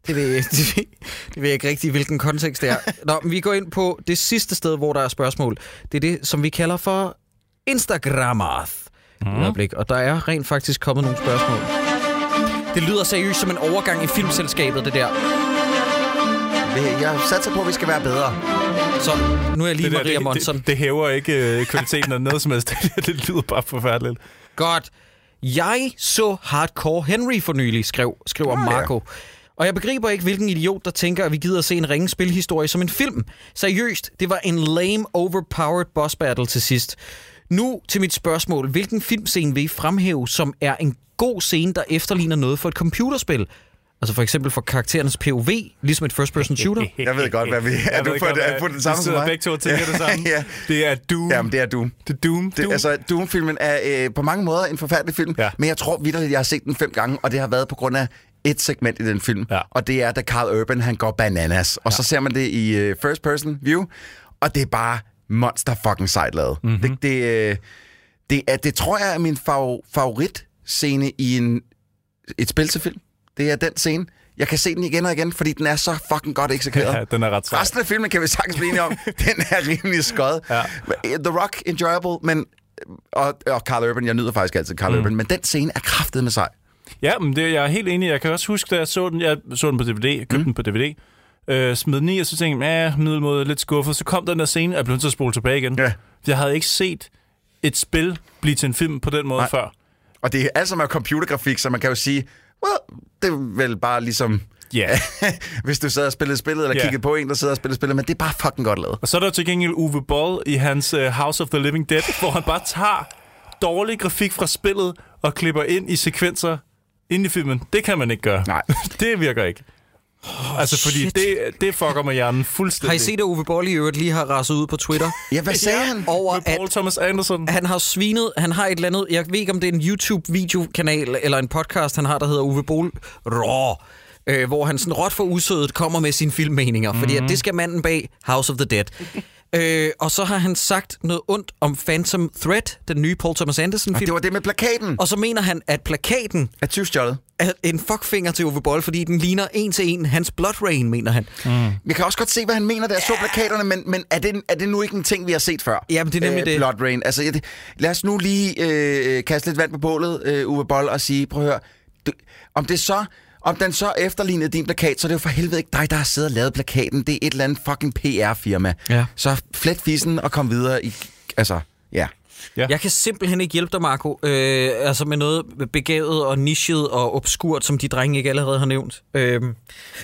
Speaker 4: Det ved, jeg, det, ved, det ved jeg ikke rigtig, hvilken kontekst det er. Nå, men vi går ind på det sidste sted, hvor der er spørgsmål. Det er det, som vi kalder for Instagrammath. Mm. Øjeblik, og der er rent faktisk kommet nogle spørgsmål. Det lyder seriøst som en overgang i filmselskabet, det der.
Speaker 6: Jeg satser på, at vi skal være bedre.
Speaker 4: Så nu er jeg lige
Speaker 5: Det, der,
Speaker 4: Maria
Speaker 5: det,
Speaker 4: Monson.
Speaker 5: det, det hæver ikke øh, kvaliteten af noget som helst. Det, lyder bare forfærdeligt.
Speaker 4: Godt. Jeg så Hardcore Henry for nylig, skrev, skriver
Speaker 6: Nå, ja.
Speaker 4: Og jeg begriber ikke, hvilken idiot, der tænker, at vi gider at se en ringe spilhistorie som en film. Seriøst, det var en lame, overpowered boss battle til sidst. Nu til mit spørgsmål. Hvilken filmscene vil I fremhæve, som er en god scene, der efterligner noget for et computerspil? Altså for eksempel for karakterernes POV, ligesom et first-person shooter.
Speaker 6: Jeg ved godt, hvad vi... Er
Speaker 5: Jeg
Speaker 6: du på,
Speaker 5: godt,
Speaker 6: er på den samme som mig?
Speaker 5: begge to og tænker det samme.
Speaker 6: ja.
Speaker 5: Det er Doom.
Speaker 6: Jamen, det er Doom.
Speaker 5: Det er Doom.
Speaker 6: Det,
Speaker 5: Doom.
Speaker 6: altså, Doom-filmen er øh, på mange måder en forfærdelig film,
Speaker 5: Ja.
Speaker 6: men jeg tror vidderligt, jeg har set den fem gange, og det har været på grund af et segment i den film,
Speaker 5: Ja.
Speaker 6: og det er, da Carl Urban han går bananas, og så ser man det i øh, first person view, og det er bare monster fucking sejt lavet.
Speaker 5: Mhm.
Speaker 6: Mm-hmm. Det, det, øh, det, er, det tror jeg er min fav- favoritscene i en, et spil til film. Det er den scene. Jeg kan se den igen og igen, fordi den er så fucking godt eksekveret.
Speaker 5: Ja, den er ret sej.
Speaker 6: Resten af filmen kan vi sagtens blive enige om. Den er rimelig skød.
Speaker 5: Ja.
Speaker 6: The Rock, enjoyable, men... Og, og Carl Urban, jeg nyder faktisk altid Carl mm. Urban, men den scene er kraftet med sig.
Speaker 5: Ja, men det, jeg er helt enig. Jeg kan også huske, da jeg så den, jeg så den på DVD, købte mm. den på DVD, øh, smed den i, og så tænkte jeg, ja, middelmåde, lidt skuffet. Så kom den der scene, og jeg blev nødt til at spole tilbage igen.
Speaker 6: Ja.
Speaker 5: Jeg havde ikke set et spil blive til en film på den måde
Speaker 6: Nej.
Speaker 5: før.
Speaker 6: Og det er alt sammen computergrafik, så man kan jo sige, well, det er vel bare ligesom...
Speaker 5: Ja.
Speaker 6: hvis du sad og spillede spillet, eller
Speaker 5: Ja.
Speaker 6: kiggede på en, der sidder og spiller spillet, men det er bare fucking godt lavet.
Speaker 5: Og så er der til gengæld Uwe Boll i hans uh, House of the Living Dead, hvor han bare tager dårlig grafik fra spillet og klipper ind i sekvenser ind i filmen. Det kan man ikke gøre.
Speaker 6: Nej.
Speaker 5: det virker ikke. Oh, altså, fordi
Speaker 4: shit.
Speaker 5: det, det fucker med hjernen fuldstændig.
Speaker 4: Har I set, at Uwe Boll i øvrigt lige har raset ud på Twitter?
Speaker 6: Ja, hvad sagde han?
Speaker 4: Over
Speaker 5: Med
Speaker 4: at
Speaker 5: Paul Thomas Anderson?
Speaker 4: han har svinet, han har et eller andet, jeg ved ikke om det er en YouTube-videokanal eller en podcast, han har, der hedder Uwe Boll Raw, øh, hvor han sådan råt for usødet kommer med sine filmmeninger, mm-hmm. fordi at det skal manden bag House of the Dead. Øh, og så har han sagt noget ondt om Phantom Thread, den nye Paul Thomas
Speaker 6: Og
Speaker 4: Anderson-film.
Speaker 6: det var det med plakaten.
Speaker 4: Og så mener han, at plakaten
Speaker 6: Er tyvstjålet.
Speaker 4: er en fuckfinger til Uwe Boll, fordi den ligner en til en hans Blood Rain, mener han.
Speaker 6: Jeg kan også godt se, hvad han mener, da jeg så plakaterne, men, men er, det, er det nu ikke en ting, vi har set før?
Speaker 4: Jamen, det er nemlig det.
Speaker 6: Blood Rain. Altså, jeg, lad os nu lige øh, kaste lidt vand på bålet, øh, Uwe Boll, og sige, prøv at høre, du, om det så... Om den så efterlignede din plakat, så er det jo for helvede ikke dig, der har siddet og lavet plakaten. Det er et eller andet fucking PR-firma.
Speaker 4: Ja.
Speaker 6: Så flet fissen og kom videre i... Altså, ja.
Speaker 5: Ja.
Speaker 4: Jeg kan simpelthen ikke hjælpe dig, Marco. Øh, altså med noget begavet og nichet og obskurt, som de drenge ikke allerede har nævnt. Øh,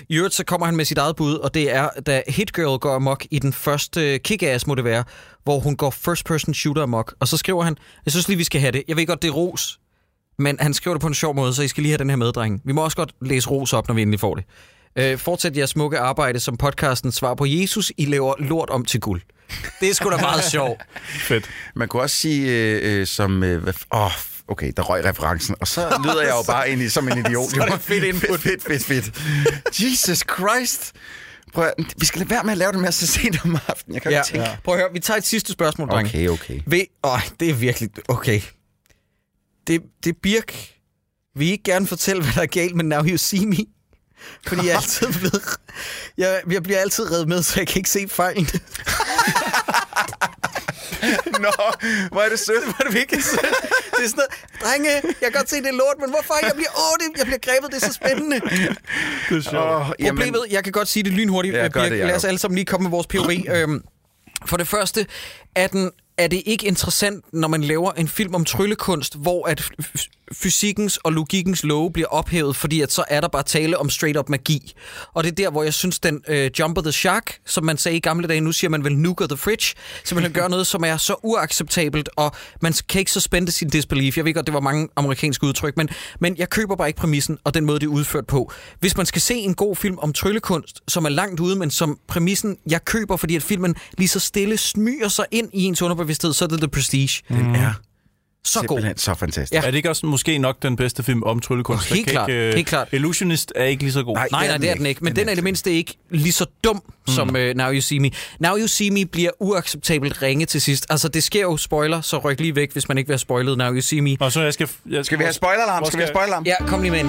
Speaker 4: I øvrigt så kommer han med sit eget bud, og det er, da Hit Girl går amok i den første Kick-Ass, må det være, hvor hun går first-person shooter amok. Og så skriver han, jeg synes lige, vi skal have det. Jeg ved godt, det er ros, men han skriver det på en sjov måde, så I skal lige have den her med, drenge. Vi må også godt læse ros op, når vi endelig får det. Øh, fortsæt jeres smukke arbejde som podcasten Svar på Jesus. I laver lort om til guld. Det er sgu da meget sjovt.
Speaker 5: Fedt.
Speaker 6: Man kunne også sige, øh, øh, som... Øh, åh, okay, der røg referencen. Og så lyder jeg jo bare ind i, som en idiot.
Speaker 4: Så er det fedt input.
Speaker 6: Fedt, fedt, fedt, fedt. Jesus Christ. Prøv at, vi skal lade være med at lave det mere så sent om aftenen. Jeg kan
Speaker 4: Ja.
Speaker 6: ikke tænke.
Speaker 4: Prøv at høre, vi tager et sidste spørgsmål, drenge.
Speaker 6: Okay, okay.
Speaker 4: Ved, åh, det er virkelig... Okay. Det, det Birk. Vil I ikke gerne fortælle, hvad der er galt med Now You See Me? Fordi jeg er altid blevet... Jeg, jeg bliver altid reddet med, så jeg kan ikke se fejlen.
Speaker 6: Nå, hvor er det sødt.
Speaker 4: Hvor er det virkelig sødt. Det er sådan noget, drenge, jeg kan godt se, det er lort, men hvorfor? Jeg bliver, åh, det, jeg bliver grebet, det er så spændende.
Speaker 5: Det er sjovt.
Speaker 6: Jamen,
Speaker 4: Problemet, jeg kan godt sige det lynhurtigt,
Speaker 6: Ja,
Speaker 4: Birk.
Speaker 6: det,
Speaker 4: Lad os alle sammen lige komme med vores POV. øhm, for det første, er, den, er det ikke interessant, når man laver en film om tryllekunst, hvor at fysikkens og logikkens love bliver ophævet, fordi at så er der bare tale om straight-up magi. Og det er der, hvor jeg synes, den øh, jumper the shark, som man sagde i gamle dage, nu siger man vel nuker the fridge, simpelthen gør noget, som er så uacceptabelt, og man kan ikke suspende sin disbelief. Jeg ved godt, det var mange amerikanske udtryk, men, men jeg køber bare ikke præmissen og den måde, det er udført på. Hvis man skal se en god film om tryllekunst, som er langt ude, men som præmissen, jeg køber, fordi at filmen lige så stille smyger sig ind i ens underbevidsthed, så er det The Prestige. Den er så god.
Speaker 6: Simpelthen så fantastisk.
Speaker 4: Ja.
Speaker 5: Er det ikke også måske nok den bedste film om tryllekunst?
Speaker 4: Oh, helt klart,
Speaker 5: ikke, øh,
Speaker 4: helt klart.
Speaker 5: Illusionist er ikke lige så god.
Speaker 6: Nej.
Speaker 4: Nej,
Speaker 6: er
Speaker 4: nej,
Speaker 6: den
Speaker 4: det er
Speaker 6: ikke.
Speaker 4: den ikke. Men
Speaker 6: Den er
Speaker 4: den er i
Speaker 6: ikke.
Speaker 4: det mindste ikke lige så dum som uh, Now You See Me. Now You See Me bliver uacceptabelt ringe til sidst. Altså, det sker jo spoiler, så ryk lige væk, hvis man ikke vil have spoilet Now You See Me.
Speaker 5: Og så jeg skal... Jeg
Speaker 6: Skal vi have spoiler-alarm?
Speaker 5: Hvor
Speaker 6: Skal vi have spoiler-alarm?
Speaker 4: Ja, kom lige med ind.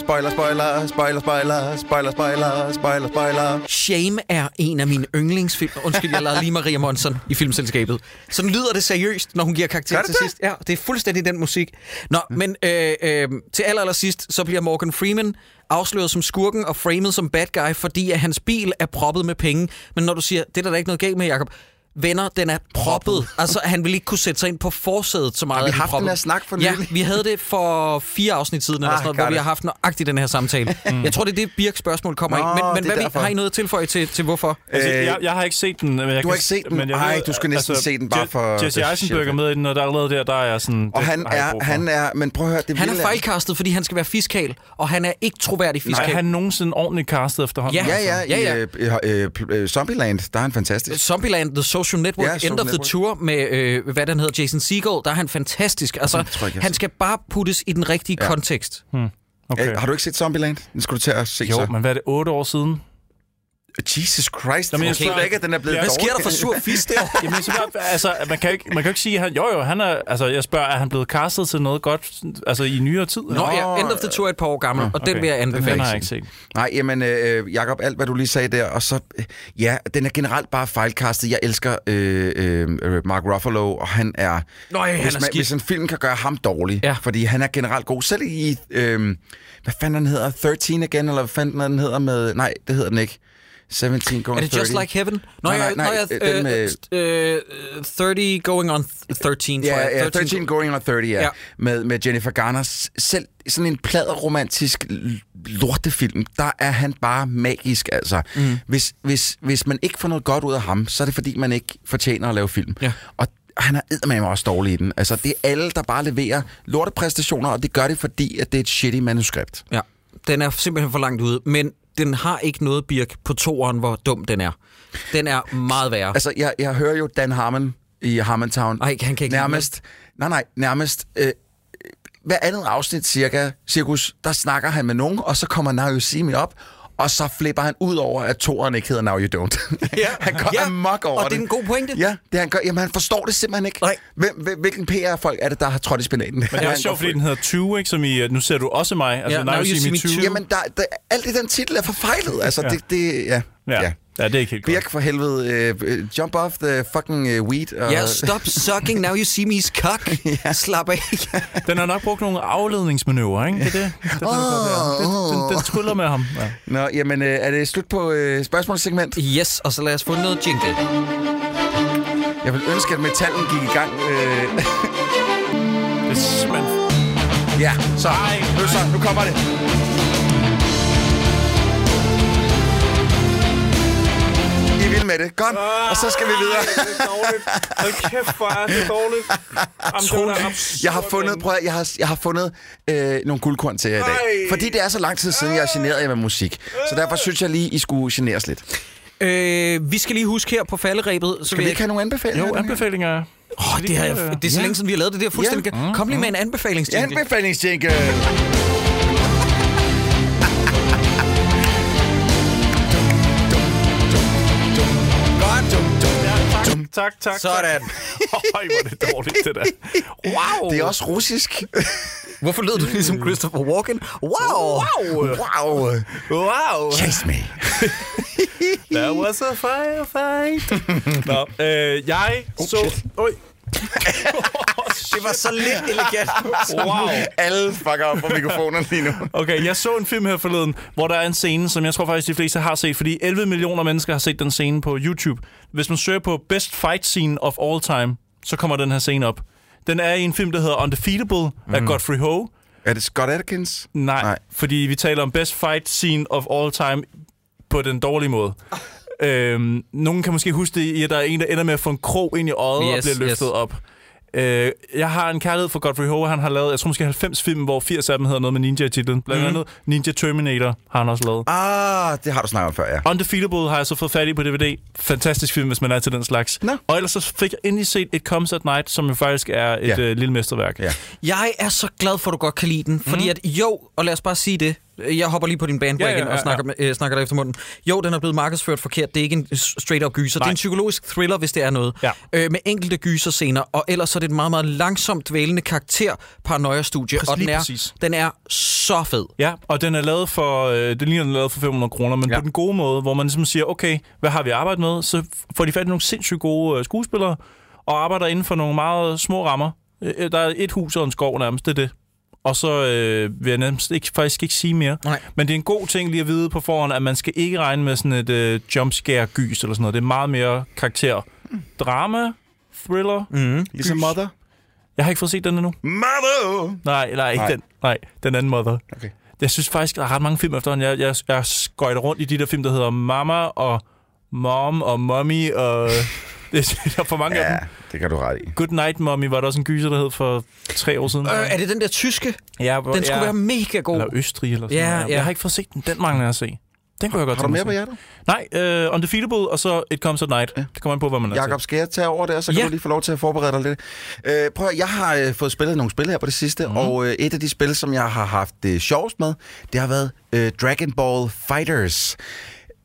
Speaker 6: Spoiler, spoiler, spoiler, spoiler, spoiler, spoiler, spoiler, spoiler.
Speaker 4: Shame er en af mine yndlingsfilm. Undskyld, jeg lavede lige Maria Monson i filmselskabet. Sådan lyder det seriøst, når hun giver karakter til
Speaker 6: det?
Speaker 4: sidst. Ja, det er fuldstændig den musik. Nå, men øh, øh, til aller, aller sidst, så bliver Morgan Freeman afsløret som skurken og framet som bad guy, fordi at hans bil er proppet med penge. Men når du siger, det er der da ikke noget galt med, Jacob. Venner, den er proppet. Altså, han ville ikke kunne sætte sig ind på forsædet så meget.
Speaker 6: Har vi haft den her snak for
Speaker 4: Ja,
Speaker 6: nylig?
Speaker 4: vi havde det for fire afsnit siden, eller
Speaker 6: Ah,
Speaker 4: sådan noget, hvor vi har haft nøjagtigt den her samtale. mm. Jeg tror, det er det, Birks spørgsmål kommer
Speaker 6: Nå,
Speaker 4: i. Men, men
Speaker 6: er
Speaker 4: hvad vi, har I noget at tilføje til, til hvorfor?
Speaker 5: Altså,
Speaker 6: Øh,
Speaker 5: jeg, jeg har ikke set den. Men jeg
Speaker 6: du
Speaker 5: kan,
Speaker 6: har ikke set den?
Speaker 5: Men jeg
Speaker 6: Ej,
Speaker 5: ved,
Speaker 6: du skal næsten se den bare for-
Speaker 5: Jesse Eisenberg er med i den, og der allerede der, der er sådan...
Speaker 6: Og han er, han er, men prøv at høre, det
Speaker 4: Han er fejlkastet, fordi han skal være fiskal, og han er ikke troværdig fiskal.
Speaker 5: Er han nogensinde ordentligt castet efterhånden?
Speaker 4: Ja.
Speaker 6: Ja, ja,
Speaker 4: Ja,
Speaker 6: i
Speaker 4: ja.
Speaker 6: øh, øh, Zombieland, der er han fantastisk.
Speaker 4: Zombieland, The Social Network,
Speaker 6: Ja, Social
Speaker 4: End of the
Speaker 6: Network.
Speaker 4: Tour med, øh, hvad den hedder, Jason Segel, der er han fantastisk. Altså,
Speaker 6: har
Speaker 4: han skal bare puttes i den rigtige
Speaker 6: Ja.
Speaker 4: kontekst.
Speaker 5: Okay.
Speaker 6: Okay. Har du ikke set Zombieland? Den skulle du til at se
Speaker 5: Jo,
Speaker 6: så.
Speaker 5: men hvad er det, otte år siden?
Speaker 6: Jesus Christ,
Speaker 5: Jamen, jeg
Speaker 6: okay. ikke, at den er blevet
Speaker 5: Hvad.
Speaker 4: Sker der for sur fisk der?
Speaker 5: Jamen, så, altså, man kan jo ikke, man kan jo ikke sige, at han, jo, jo, han er, altså, jeg spørger, er han blevet castet til noget godt, altså i nyere tid?
Speaker 4: Nå ja, End of the Tour er et par år gammel, og den vil jeg
Speaker 5: Den
Speaker 4: anbefale.
Speaker 5: har jeg ikke set.
Speaker 6: Nej, jamen, øh, Jacob, alt hvad du lige sagde der, og så, øh, ja, den er generelt bare fejlkastet. Jeg elsker øh, øh, Mark Ruffalo, og han er...
Speaker 4: Nå ja, han
Speaker 6: hvis,
Speaker 4: er
Speaker 6: man,
Speaker 4: skidt.
Speaker 6: hvis en film kan gøre ham dårlig,
Speaker 4: Ja.
Speaker 6: fordi han er generelt god. Selv i, øh, hvad fanden den hedder, 13 igen, eller hvad fanden den hedder med... Nej, det hedder den ikke. 17 going
Speaker 4: Er det
Speaker 6: 30.
Speaker 4: Just Like Heaven? Nå,
Speaker 6: Nej,
Speaker 4: ja,
Speaker 6: nej, nej,
Speaker 4: nå, ja,
Speaker 6: den
Speaker 4: øh,
Speaker 6: med-
Speaker 4: øh, 30 going on 13, tror
Speaker 6: Ja,
Speaker 4: jeg.
Speaker 6: ja 13 Going on 30, ja.
Speaker 4: Ja.
Speaker 6: Med, med Jennifer Garner. Selv sådan en pladeromantisk lortefilm, der er han bare magisk, altså. Mm. Hvis, hvis, hvis man ikke får noget godt ud af ham, så er det fordi, man ikke fortjener at lave film.
Speaker 4: Ja.
Speaker 6: Og han er eddermame også dårlig i den. Altså, det er alle, der bare leverer lortepræstationer, og det gør det, fordi at det er et shitty manuskript.
Speaker 4: Ja, den er simpelthen for langt ude, men den har ikke noget birk på toeren, hvor dum den er. Den er meget værre.
Speaker 6: Altså, jeg, jeg hører jo Dan Harmon i Harmontown.
Speaker 4: Ej, han kan ikke
Speaker 6: Nærmest, nej, nej, nærmest... Øh, hver andet afsnit cirka, cirkus, der snakker han med nogen, og så kommer See Me op, og så flipper han ud over, at toeren ikke hedder Now You Don't.
Speaker 4: Ja.
Speaker 6: han går
Speaker 4: Ja,
Speaker 6: amok over
Speaker 4: og det er en god pointe.
Speaker 6: Ja, det han gør. Jamen, han forstår det simpelthen ikke.
Speaker 4: Nej.
Speaker 6: Hvem, hvilken PR-folk er det, der har trådt i spinaten?
Speaker 5: Men det er sjovt, fordi den hedder 20, ikke? Som i, øh, nu ser du også mig. Altså,
Speaker 4: Ja,
Speaker 5: Now You See Me 20.
Speaker 6: Jamen, der, der, alt i den titel er forfejlet. Altså,
Speaker 5: Ja.
Speaker 6: det, det, ja.
Speaker 5: Ja.
Speaker 6: ja.
Speaker 5: Ja, det er ikke helt godt.
Speaker 6: Birk for helvede. Uh, jump off the fucking uh, weed. Og,
Speaker 4: Ja, stop sucking, now you see me's cock. ja. Slap af.
Speaker 5: Den har nok brugt nogle afledningsmanøvrer, ikke? Det er det. det, det, det, det, den, den tryller med ham. Ja.
Speaker 6: Nå, jamen, øh, er det slut på øh, spørgsmålssegment?
Speaker 4: Yes, og så lad os få noget jingle.
Speaker 6: Jeg vil ønske, at metallen gik i gang.
Speaker 5: Det er simpelthen...
Speaker 6: ja, så. Nu, så. nu kommer det. Vilde med det. Godt. Og så skal vi videre.
Speaker 5: Det er dårligt. Hold kæft, hvor er det dårligt. Jamen, det
Speaker 6: Jeg har fundet, prøv at, jeg har, jeg har fundet øh, nogle guldkorn til jer i dag.
Speaker 5: Ej.
Speaker 6: Fordi det er så lang tid siden, jeg har generet jer med musik. Så derfor synes jeg lige, I skulle generes lidt.
Speaker 4: Øh, vi skal lige huske her på falderæbet. Så
Speaker 6: Skal vi ikke have nogle anbefalinger?
Speaker 5: Jo, anbefalinger.
Speaker 4: Åh, det, har jeg, det er så længe siden, vi har lavet det der fuldstændig. Kom lige med en anbefalingsjingle.
Speaker 6: Anbefalingsjingle.
Speaker 5: Tak, tak.
Speaker 4: Sådan.
Speaker 5: Øj, hvor er det dårligt, det der.
Speaker 4: Wow.
Speaker 6: Det er også russisk.
Speaker 4: Hvorfor lød du ligesom Christopher Walken? Wow.
Speaker 5: Wow.
Speaker 6: Wow.
Speaker 5: Wow.
Speaker 6: Chase me.
Speaker 5: There was a firefight. Nå, øh, jeg så...
Speaker 6: shit.
Speaker 5: Oj.
Speaker 4: Det var så lidt elegant.
Speaker 5: Wow.
Speaker 6: Alle fucker op på mikrofonerne lige nu.
Speaker 5: Okay, jeg så en film her forleden, hvor der er en scene, som jeg tror faktisk, de fleste har set, fordi 11 millioner mennesker har set den scene på YouTube. Hvis man søger på Best Fight Scene of All Time, så kommer den her scene op. Den er i en film, der hedder Undefeatable mm. af Godfrey Ho.
Speaker 6: Er det Scott Atkins?
Speaker 5: Nej,
Speaker 6: Nej.
Speaker 5: Nej, fordi vi taler om Best Fight Scene of All Time på den dårlige måde. Øhm, nogen kan måske huske det i, at der er en, der ender med at få en krog ind i øjet yes, og bliver løftet
Speaker 4: yes.
Speaker 5: op. Øh, jeg har en kærlighed for Godfrey Ho. Han har lavet, jeg tror måske 90 film, hvor 80 af dem hedder noget med Ninja titlen. Blandt andet Ninja Terminator har han også lavet.
Speaker 6: Ah, det har du snakket om før, ja.
Speaker 5: Undefeatable har jeg så fået fat i på DVD. Fantastisk film, hvis man er til den slags.
Speaker 6: Nå.
Speaker 5: Og ellers så fik jeg endelig set It Comes at Night, som jo faktisk er et
Speaker 6: Ja.
Speaker 5: øh, lille mesterværk.
Speaker 6: Ja.
Speaker 4: Jeg er så glad for, at du godt kan lide den. Fordi at jo, og lad os bare sige det. Jeg hopper lige på din bandwagon
Speaker 5: Ja, ja, ja,
Speaker 4: og snakker, ja. øh, snakker dig efter munden. Jo, den er blevet markedsført forkert. Det er ikke en straight-up gyser. Nej. Det er en psykologisk thriller, hvis det er noget.
Speaker 5: Ja.
Speaker 4: Øh, med enkelte gyserscener. Og ellers så er det et meget, meget langsomt dvælende karakter paranoia-studie.
Speaker 5: Præcis,
Speaker 4: Og den er,
Speaker 5: præcis.
Speaker 4: den er så fed.
Speaker 5: Ja, og den er lavet for, øh, den ligner, den er lavet for 500 kroner, men
Speaker 4: Ja.
Speaker 5: ja. på den gode måde, hvor man ligesom siger, okay, hvad har vi arbejdet med? Så får de fat i nogle sindssygt gode øh, skuespillere, og arbejder inden for nogle meget små rammer. Øh, der er et hus og en skov nærmest, det er det. Og så øh, vil jeg nærmest ikke, faktisk ikke sige mere.
Speaker 4: Nej.
Speaker 5: Men det er en god ting lige at vide på forhånd, at man skal ikke regne med sådan et øh, jumpscare-gys eller sådan noget. Det er meget mere karakter drama, thriller.
Speaker 4: Mm.
Speaker 6: Ligesom Mother.
Speaker 5: Jeg har ikke fået set den endnu.
Speaker 6: Mother!
Speaker 5: Nej, nej, ikke
Speaker 6: Nej.
Speaker 5: den. Nej, den anden Mother.
Speaker 6: Okay.
Speaker 5: Jeg synes faktisk, der er ret mange film efterhånden. Jeg, jeg, jeg skøjter rundt i de der film, der hedder Mama og Mom og Mommy og... Det er for mange af
Speaker 6: Ja,
Speaker 5: dem.
Speaker 6: det kan du ret i.
Speaker 5: Good Night Mommy var der også en gyser, der hed for tre år siden.
Speaker 4: Øh, er det den der tyske?
Speaker 5: ja, hvor-
Speaker 4: Den skulle
Speaker 5: ja.
Speaker 4: være mega god.
Speaker 5: Eller Østrig eller sådan
Speaker 4: Ja,
Speaker 5: noget.
Speaker 4: ja.
Speaker 5: Jeg har ikke fået set den. Den mangler jeg at se. Den kunne jeg godt
Speaker 6: Har du mere på hjertet?
Speaker 5: Nej, uh, Undefeatable, og så It Comes at Night.
Speaker 6: Ja.
Speaker 5: Det kommer an på, hvad man er
Speaker 6: Jakob, skal jeg tage over der, så kan
Speaker 4: Ja.
Speaker 6: du lige få lov til at forberede dig lidt. Øh, prøv at, jeg har øh, fået spillet nogle spil her på det sidste, mm. og øh, et af de spil, som jeg har haft det øh, sjovest med, det har været øh, Dragon Ball Fighters.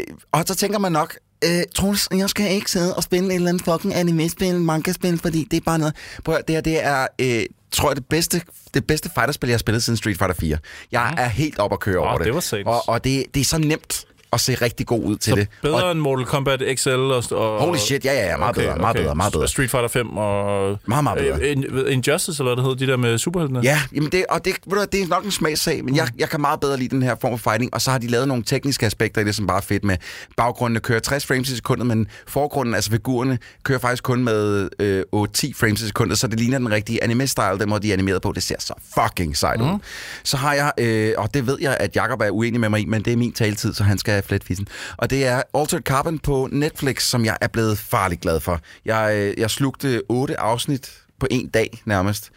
Speaker 6: Øh, og så tænker man nok, øh, Troels, jeg skal ikke sidde og spille et eller andet fucking anime-spil, manga-spil, fordi det er bare noget... Prøv at, det her, det er... Øh, tror jeg, det bedste, det bedste fighterspil, jeg har spillet siden Street Fighter 4. Jeg er helt op at køre over
Speaker 5: Åh,
Speaker 6: det.
Speaker 5: det var satans.
Speaker 6: og, og det, det er så nemt at se rigtig god ud til
Speaker 5: Så
Speaker 6: det.
Speaker 5: bedre
Speaker 6: Og,
Speaker 5: end Mortal Kombat XL og... og
Speaker 6: holy shit, ja, ja, ja, meget bedre, meget bedre, meget bedre.
Speaker 5: Street Fighter 5 og...
Speaker 6: Meget, meget bedre.
Speaker 5: Øh, In- Injustice, eller hvad det hedder, de der med superheltene.
Speaker 6: Ja, jamen det, og det, ved du, det er nok en smagssag, men jeg, jeg kan meget bedre lide den her form for fighting, og så har de lavet nogle tekniske aspekter i det, som bare er fedt med. Baggrundene kører 60 frames i sekundet, men forgrunden, altså figurerne, kører faktisk kun med øh, 8-10 frames i sekundet, så det ligner den rigtige anime-style, den måde de er animeret på. Det ser så fucking sejt ud. Så har jeg, øh, og det ved jeg, at Jacob er uenig med mig i, men det er min taletid, så han skal have fletfissen. Og det er Altered Carbon på Netflix, som jeg er blevet farligt glad for. Jeg, øh, jeg slugte otte afsnit på en dag nærmest.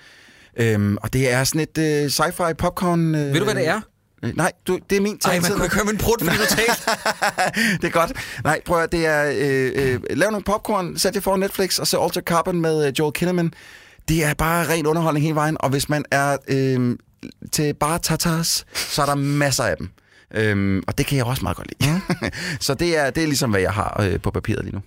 Speaker 6: Øhm, og det er sådan et øh, sci-fi popcorn... Øh,
Speaker 4: Ved du, hvad det er?
Speaker 6: Øh, nej, du, det er min
Speaker 4: Ej, man
Speaker 6: taletid.
Speaker 4: kunne ikke høre min brud, fordi du
Speaker 6: det er godt. Nej, prøv at det er... Øh, øh, lav nogle popcorn, sæt jer foran Netflix, og se Altered Carbon med øh, Joel Kinnaman. Det er bare ren underholdning hele vejen, og hvis man er øh, til bare tatars, så er der masser af dem. Øhm, og det kan jeg også meget godt lide. så det er, det er ligesom, hvad jeg har øh, på papiret lige nu.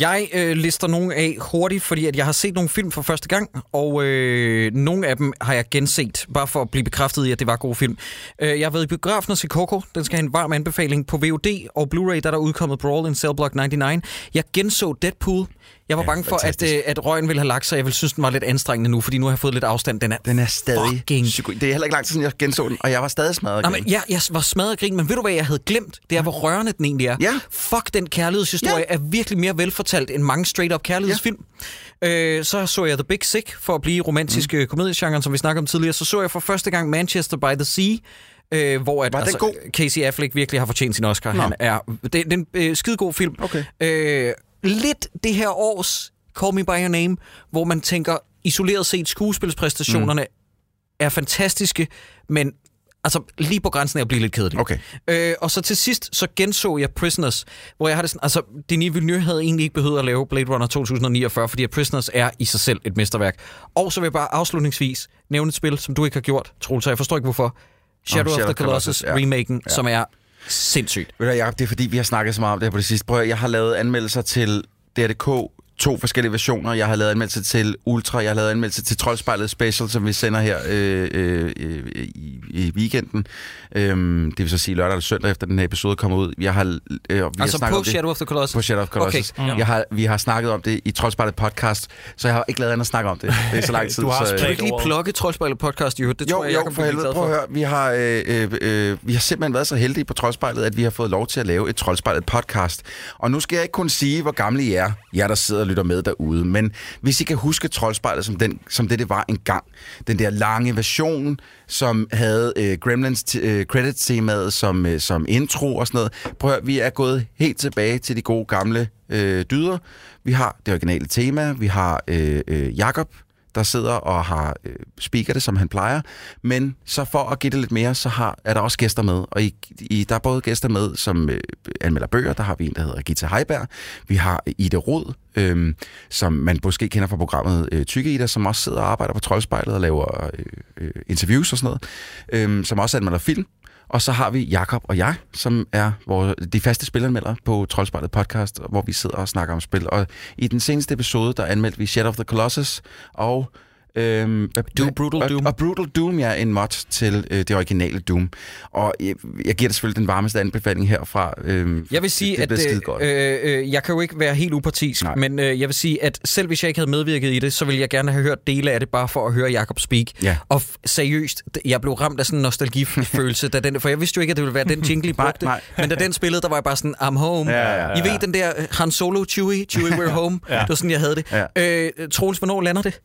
Speaker 4: Jeg øh, lister nogle af hurtigt, fordi at jeg har set nogle film for første gang, og øh, nogle af dem har jeg genset, bare for at blive bekræftet i, at det var gode film. Øh, jeg har været i biografen og set Coco. Den skal have en varm anbefaling på VOD og Blu-ray, der er der udkommet Brawl in Cell Block 99. Jeg genså Deadpool. Jeg var
Speaker 6: Ja,
Speaker 4: bange for, at, øh, at røgen ville have lagt sig. Jeg ville synes, den var lidt anstrengende nu, fordi nu har jeg fået lidt afstand. Den er,
Speaker 6: Den er stadig...
Speaker 4: Fucking-
Speaker 6: psyko- Det er heller ikke lang tid siden, jeg genså den, og jeg var stadig smadret.
Speaker 4: Nå, men jeg, jeg var smadret grin, men ved du hvad jeg havde glemt? Det er, hvor rørende den egentlig er.
Speaker 6: Ja.
Speaker 4: Fuck, den kærlighedshistorie
Speaker 6: Ja.
Speaker 4: er virkelig mere velfortalt end mange straight-up kærlighedsfilm. Ja. Øh, så så jeg The Big Sick, for at blive romantisk mm. komediegenren, som vi snakkede om tidligere. Så så jeg for første gang Manchester by the Sea, øh, hvor at,
Speaker 6: god?
Speaker 4: Casey Affleck virkelig har fortjent sin Oscar.
Speaker 6: Nå.
Speaker 4: Han er, det, det er en øh, skidegod film.
Speaker 6: Okay.
Speaker 4: Øh, lidt det her års Call Me By Your Name, hvor man tænker, isoleret set skuespilspræstationerne mm. er fantastiske, men altså lige på grænsen af at blive lidt kedelig.
Speaker 6: Okay.
Speaker 4: Øh, og så til sidst, så genså jeg Prisoners, hvor jeg har det sådan, altså Denis Villeneuve havde egentlig ikke behøvet at lave Blade Runner 2049, fordi at Prisoners er i sig selv et mesterværk. Og så vil jeg bare afslutningsvis nævne et spil, som du ikke har gjort, Troels, jeg forstår ikke hvorfor. Shadow,
Speaker 6: Shadow
Speaker 4: of the Colossus,
Speaker 6: Colossus, ja.
Speaker 4: remaken, ja. som er sindssygt.
Speaker 6: Ved du, Jacob, det er fordi, vi har snakket så meget om det her på det sidste. Prøv, at- jeg har lavet anmeldelser til DRDK, to forskellige versioner. Jeg har lavet anmeldelser til Ultra, jeg har lavet anmeldelser til Troldspejlet Special, som vi sender her øh, øh, øh, i, i weekenden. Øhm, det vil så sige lørdag eller søndag, efter den her episode kommer ud. Jeg har, øh, vi har
Speaker 4: Altså
Speaker 6: snakket
Speaker 4: på
Speaker 6: om det.
Speaker 4: Shadow of the Colossus?
Speaker 6: På Shadow of Colossus.
Speaker 4: Okay, ja.
Speaker 6: Jeg har, vi har snakket om det i Troldspejlet podcast, så jeg har ikke lavet andet at snakke om det. Det er så lang tid.
Speaker 5: Du har
Speaker 6: så,
Speaker 4: Kan du ikke lige plukke Troldspejlet podcast, jo? Det
Speaker 6: jo,
Speaker 4: tror jeg,
Speaker 6: jo,
Speaker 4: Jacob
Speaker 6: for
Speaker 4: vil blive
Speaker 6: helvede. Prøv at høre. Vi har, øh, øh, øh, vi har simpelthen været så heldige på Troldspejlet, at vi har fået lov til at lave et Troldspejlet podcast. Og nu skal jeg ikke kun sige, hvor gamle I er, jer der sidder lytter med derude, men hvis I kan huske Troldspejlet som, den, som det, det var engang. Den der lange version, som havde øh, Gremlins t- øh, credit-temaet som, øh, som intro og sådan noget. Prøv at høre, vi er gået helt tilbage til de gode gamle øh, dyder. Vi har det originale tema, vi har øh, øh, Jakob, der sidder og har øh, speaker det, som han plejer. Men så for at give det lidt mere, så har, er der også gæster med. Og i, i, der er både gæster med, som øh, anmelder bøger. Der har vi en, der hedder Gita Heiberg. Vi har øh, Ida Rod, øh, som man måske kender fra programmet øh, Tykke Ida, som også sidder og arbejder på Troldspejlet og laver øh, øh interviews og sådan noget. Øh, som også anmelder film. Og så har vi Jakob og jeg, som er vores, de faste spilanmeldere på Troldspejlet podcast, hvor vi sidder og snakker om spil. Og i den seneste episode, der anmeldte vi Shadow of the Colossus og Øhm,
Speaker 4: Doom, Brutal
Speaker 6: og,
Speaker 4: Doom.
Speaker 6: Og Brutal Doom, ja, en mod til øh, det originale Doom. Og jeg, jeg giver det selvfølgelig den varmeste anbefaling herfra. Øhm,
Speaker 4: Jeg vil sige,
Speaker 6: det, det
Speaker 4: at øh, øh, øh, jeg kan jo ikke være helt upartisk,
Speaker 6: Nej.
Speaker 4: men øh, jeg vil sige, at selv hvis jeg ikke havde medvirket i det, så ville jeg gerne have hørt dele af det, bare for at høre Jacob speak.
Speaker 6: Ja.
Speaker 4: Og seriøst, jeg blev ramt af sådan en nostalgifølelse, da den, for jeg vidste jo ikke, at det ville være den jingle, I brugte.
Speaker 6: nej.
Speaker 4: Men da den spillede, der var jeg bare sådan, I'm home.
Speaker 6: Ja, ja, ja,
Speaker 4: I ved den der øh, Han Solo, Chewie, Chewie, we're home.
Speaker 5: Ja.
Speaker 4: Det var sådan, jeg havde det.
Speaker 6: Ja.
Speaker 4: Øh, Troels, hvornår lander det?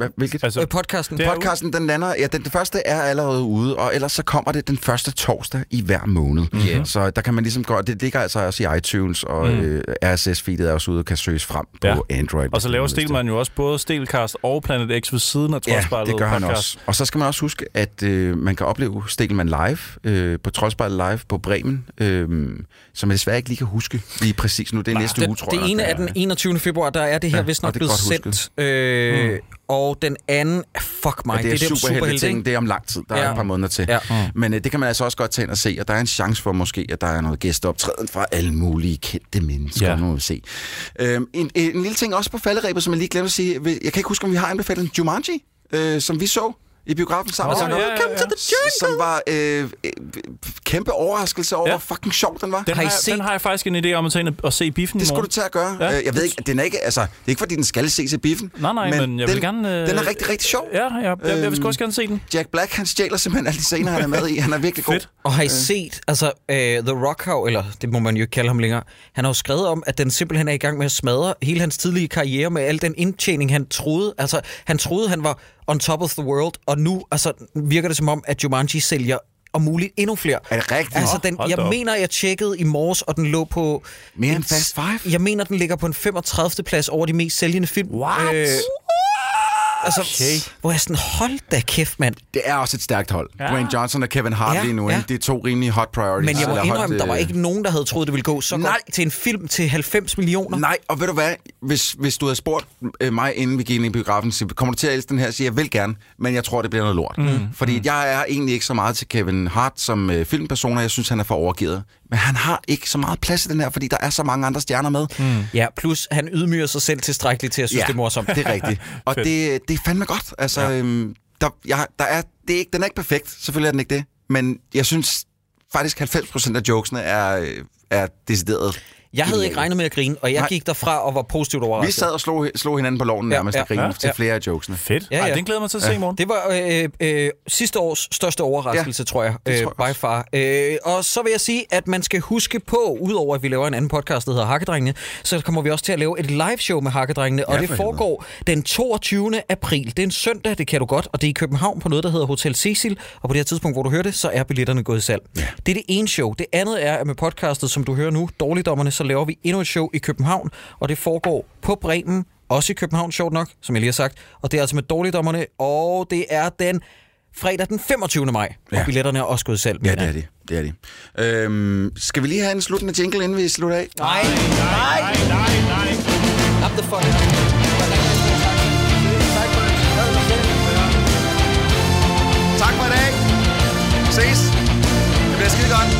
Speaker 6: Hvad, hvilket?
Speaker 5: Altså,
Speaker 4: Øh, podcasten?
Speaker 5: Det
Speaker 6: Podcasten, den lander, ja, den, den første er allerede ude, og ellers så kommer det den første torsdag i hver måned.
Speaker 4: Yeah.
Speaker 6: Så der kan man ligesom gå, det ligger altså også i iTunes, og mm. øh, RSS-feedet er også ude og kan søges frem på
Speaker 5: Ja.
Speaker 6: Android.
Speaker 5: og så laver Stelman jo også både Stelcast og Planet X ved siden af
Speaker 6: Ja,
Speaker 5: Troldspejlet
Speaker 6: det gør han
Speaker 5: podcast.
Speaker 6: også. Og så skal man også huske, at øh, man kan opleve Stelman live øh, på Troldspejlet Live på Bremen, øh, som jeg desværre ikke lige kan huske lige præcis nu. Det er næste
Speaker 4: det,
Speaker 6: uge, tror
Speaker 4: det
Speaker 6: jeg.
Speaker 4: ene
Speaker 6: nok,
Speaker 4: er den 21. februar, der er det her
Speaker 6: Ja,
Speaker 4: ja, vist nok
Speaker 6: det
Speaker 4: blevet sendt. Øh, Og den anden, fuck mig,
Speaker 6: Ja, det er,
Speaker 4: det
Speaker 6: det er superhelte ting.
Speaker 4: ikke?
Speaker 6: Det er om lang tid. Der er
Speaker 4: Ja.
Speaker 6: et par måneder til.
Speaker 4: Ja.
Speaker 6: Men øh, det kan man altså også godt tage ind og se, og der er en chance for måske, at der er noget gæsteoptræden fra alle mulige kendte mennesker.
Speaker 5: Ja.
Speaker 6: Ja. Nu må vi se. Øhm, en, en lille ting også på falderæbet, som jeg lige glemte at sige. Jeg kan ikke huske, om vi har anbefalet en Jumanji, øh, som vi så i biografen sammen.
Speaker 5: Åh,
Speaker 6: med
Speaker 5: ja, ja, ja.
Speaker 6: Come to the jungle! Som var øh, øh, kæmpe overraskelse over,
Speaker 5: Ja.
Speaker 6: hvor fucking sjov den var.
Speaker 5: Den
Speaker 4: Har
Speaker 5: har, jeg,
Speaker 4: set-
Speaker 5: den har jeg faktisk en idé om at tage ind og se i biffen
Speaker 6: Det skulle du til at gøre.
Speaker 5: Ja.
Speaker 6: Ja. Jeg ved ikke, den er ikke, altså, det er ikke fordi, den skal ses i biffen.
Speaker 5: Nej, nej, men jeg vil
Speaker 6: den,
Speaker 5: gerne, øh,
Speaker 6: Den er rigtig, rigtig sjov.
Speaker 5: Ja, ja jeg, jeg, jeg vil også gerne se den.
Speaker 6: Jack Black, han stjæler simpelthen alle de scener, han er med i. Han er virkelig god.
Speaker 4: Og har I set, altså uh, The Rock har, eller det må man jo ikke kalde ham længere, han har jo skrevet om, at den simpelthen er i gang med at smadre hele hans tidlige karriere med al den indtjening, han troede. Altså, han troede, han var on top of the world, og nu altså, virker det som om, at Jumanji sælger om muligt endnu flere.
Speaker 6: Er det rigtigt?
Speaker 4: Altså, den,
Speaker 5: hold
Speaker 4: jeg
Speaker 5: op.
Speaker 4: mener, jeg tjekkede i morges, og den lå på...
Speaker 6: Mere
Speaker 4: en
Speaker 6: end Fast Five?
Speaker 4: Jeg mener, den ligger på en 35. plads over de mest sælgende film.
Speaker 5: What?
Speaker 4: Altså,
Speaker 5: Okay.
Speaker 4: hvor jeg sådan, hold da kæft, mand.
Speaker 6: Det er også et stærkt hold.
Speaker 5: Ja.
Speaker 6: Dwayne Johnson og Kevin Hart
Speaker 4: Ja,
Speaker 6: lige nu.
Speaker 4: ja.
Speaker 6: Det er to rimelig hot priorities.
Speaker 4: Men jeg må indrømme, der var
Speaker 6: øh,
Speaker 4: ikke nogen, der havde troet, det ville gå så
Speaker 6: Nej.
Speaker 4: godt til en film til 90 millioner.
Speaker 6: Nej, og ved du hvad? Hvis, hvis du havde spurgt øh, mig, inden vi gik ind i biografen, så kommer du til at elske den her? Så siger jeg, vil gerne, men jeg tror, det bliver noget lort. Mm. Fordi mm. jeg er egentlig ikke så meget til Kevin Hart som øh, filmperson, og jeg synes, han er for overgivet. Men han har ikke så meget plads i den her, fordi der er så mange andre stjerner med. Mm.
Speaker 4: Ja, plus han ydmyger sig selv tilstrækkeligt til at synes, det er morsomt.
Speaker 6: det er rigtigt. Og det, det er fandme godt. Altså, ja. øhm, der, jeg, der er, det er ikke, den er ikke perfekt, selvfølgelig er den ikke det. Men jeg synes faktisk, 90% af jokesene er, øh, er decideret.
Speaker 4: Jeg havde ikke regnet med at grine, og jeg
Speaker 6: Nej.
Speaker 4: gik derfra og var positivt
Speaker 6: Vi
Speaker 4: overrasket.
Speaker 6: sad og slog, slog hinanden på loven
Speaker 4: Ja,
Speaker 6: nærmest
Speaker 4: ja,
Speaker 6: og grinede
Speaker 5: ja,
Speaker 6: til
Speaker 4: ja.
Speaker 6: flere af jokesene.
Speaker 5: Fedt.
Speaker 4: Ja,
Speaker 5: Ja,
Speaker 4: ja.
Speaker 5: ja. Ej, den glæder mig til at se i morgen.
Speaker 4: Det var øh, øh, sidste års største overraskelse, ja, tror jeg, øh,
Speaker 6: tror jeg
Speaker 4: by far. Øh, og så vil jeg sige, at man skal huske på, udover at vi laver en anden podcast, der hedder Hakkedrengene, så kommer vi også til at lave et live show med Hakkedrengene, og
Speaker 6: Ja,
Speaker 4: det
Speaker 6: for
Speaker 4: foregår den 22. april. Det er en søndag, det kan du godt, og det er i København på noget, der hedder Hotel Cecil, og på det her tidspunkt, hvor du hører det, så er billetterne gået i salg. Ja. Det er det ene show. Det andet er, at med podcastet, som du hører nu, Dårligdommerne, så laver vi endnu et show i København, og det foregår på Bremen, også i København, sjovt nok, som jeg lige har sagt. Og det er altså med Dårligdommerne, og det er den fredag den 25. maj, og
Speaker 6: Ja.
Speaker 4: billetterne er også gået salg.
Speaker 6: Ja, det er
Speaker 4: jeg.
Speaker 6: de. Det er de. Øhm, skal vi lige have en sluttende jingle, inden vi slutter af?
Speaker 4: Nej, nej,
Speaker 5: Nej, nej, nej.
Speaker 4: Up the fuck.
Speaker 6: Tak for i dag. Ses. Det bliver skide godt.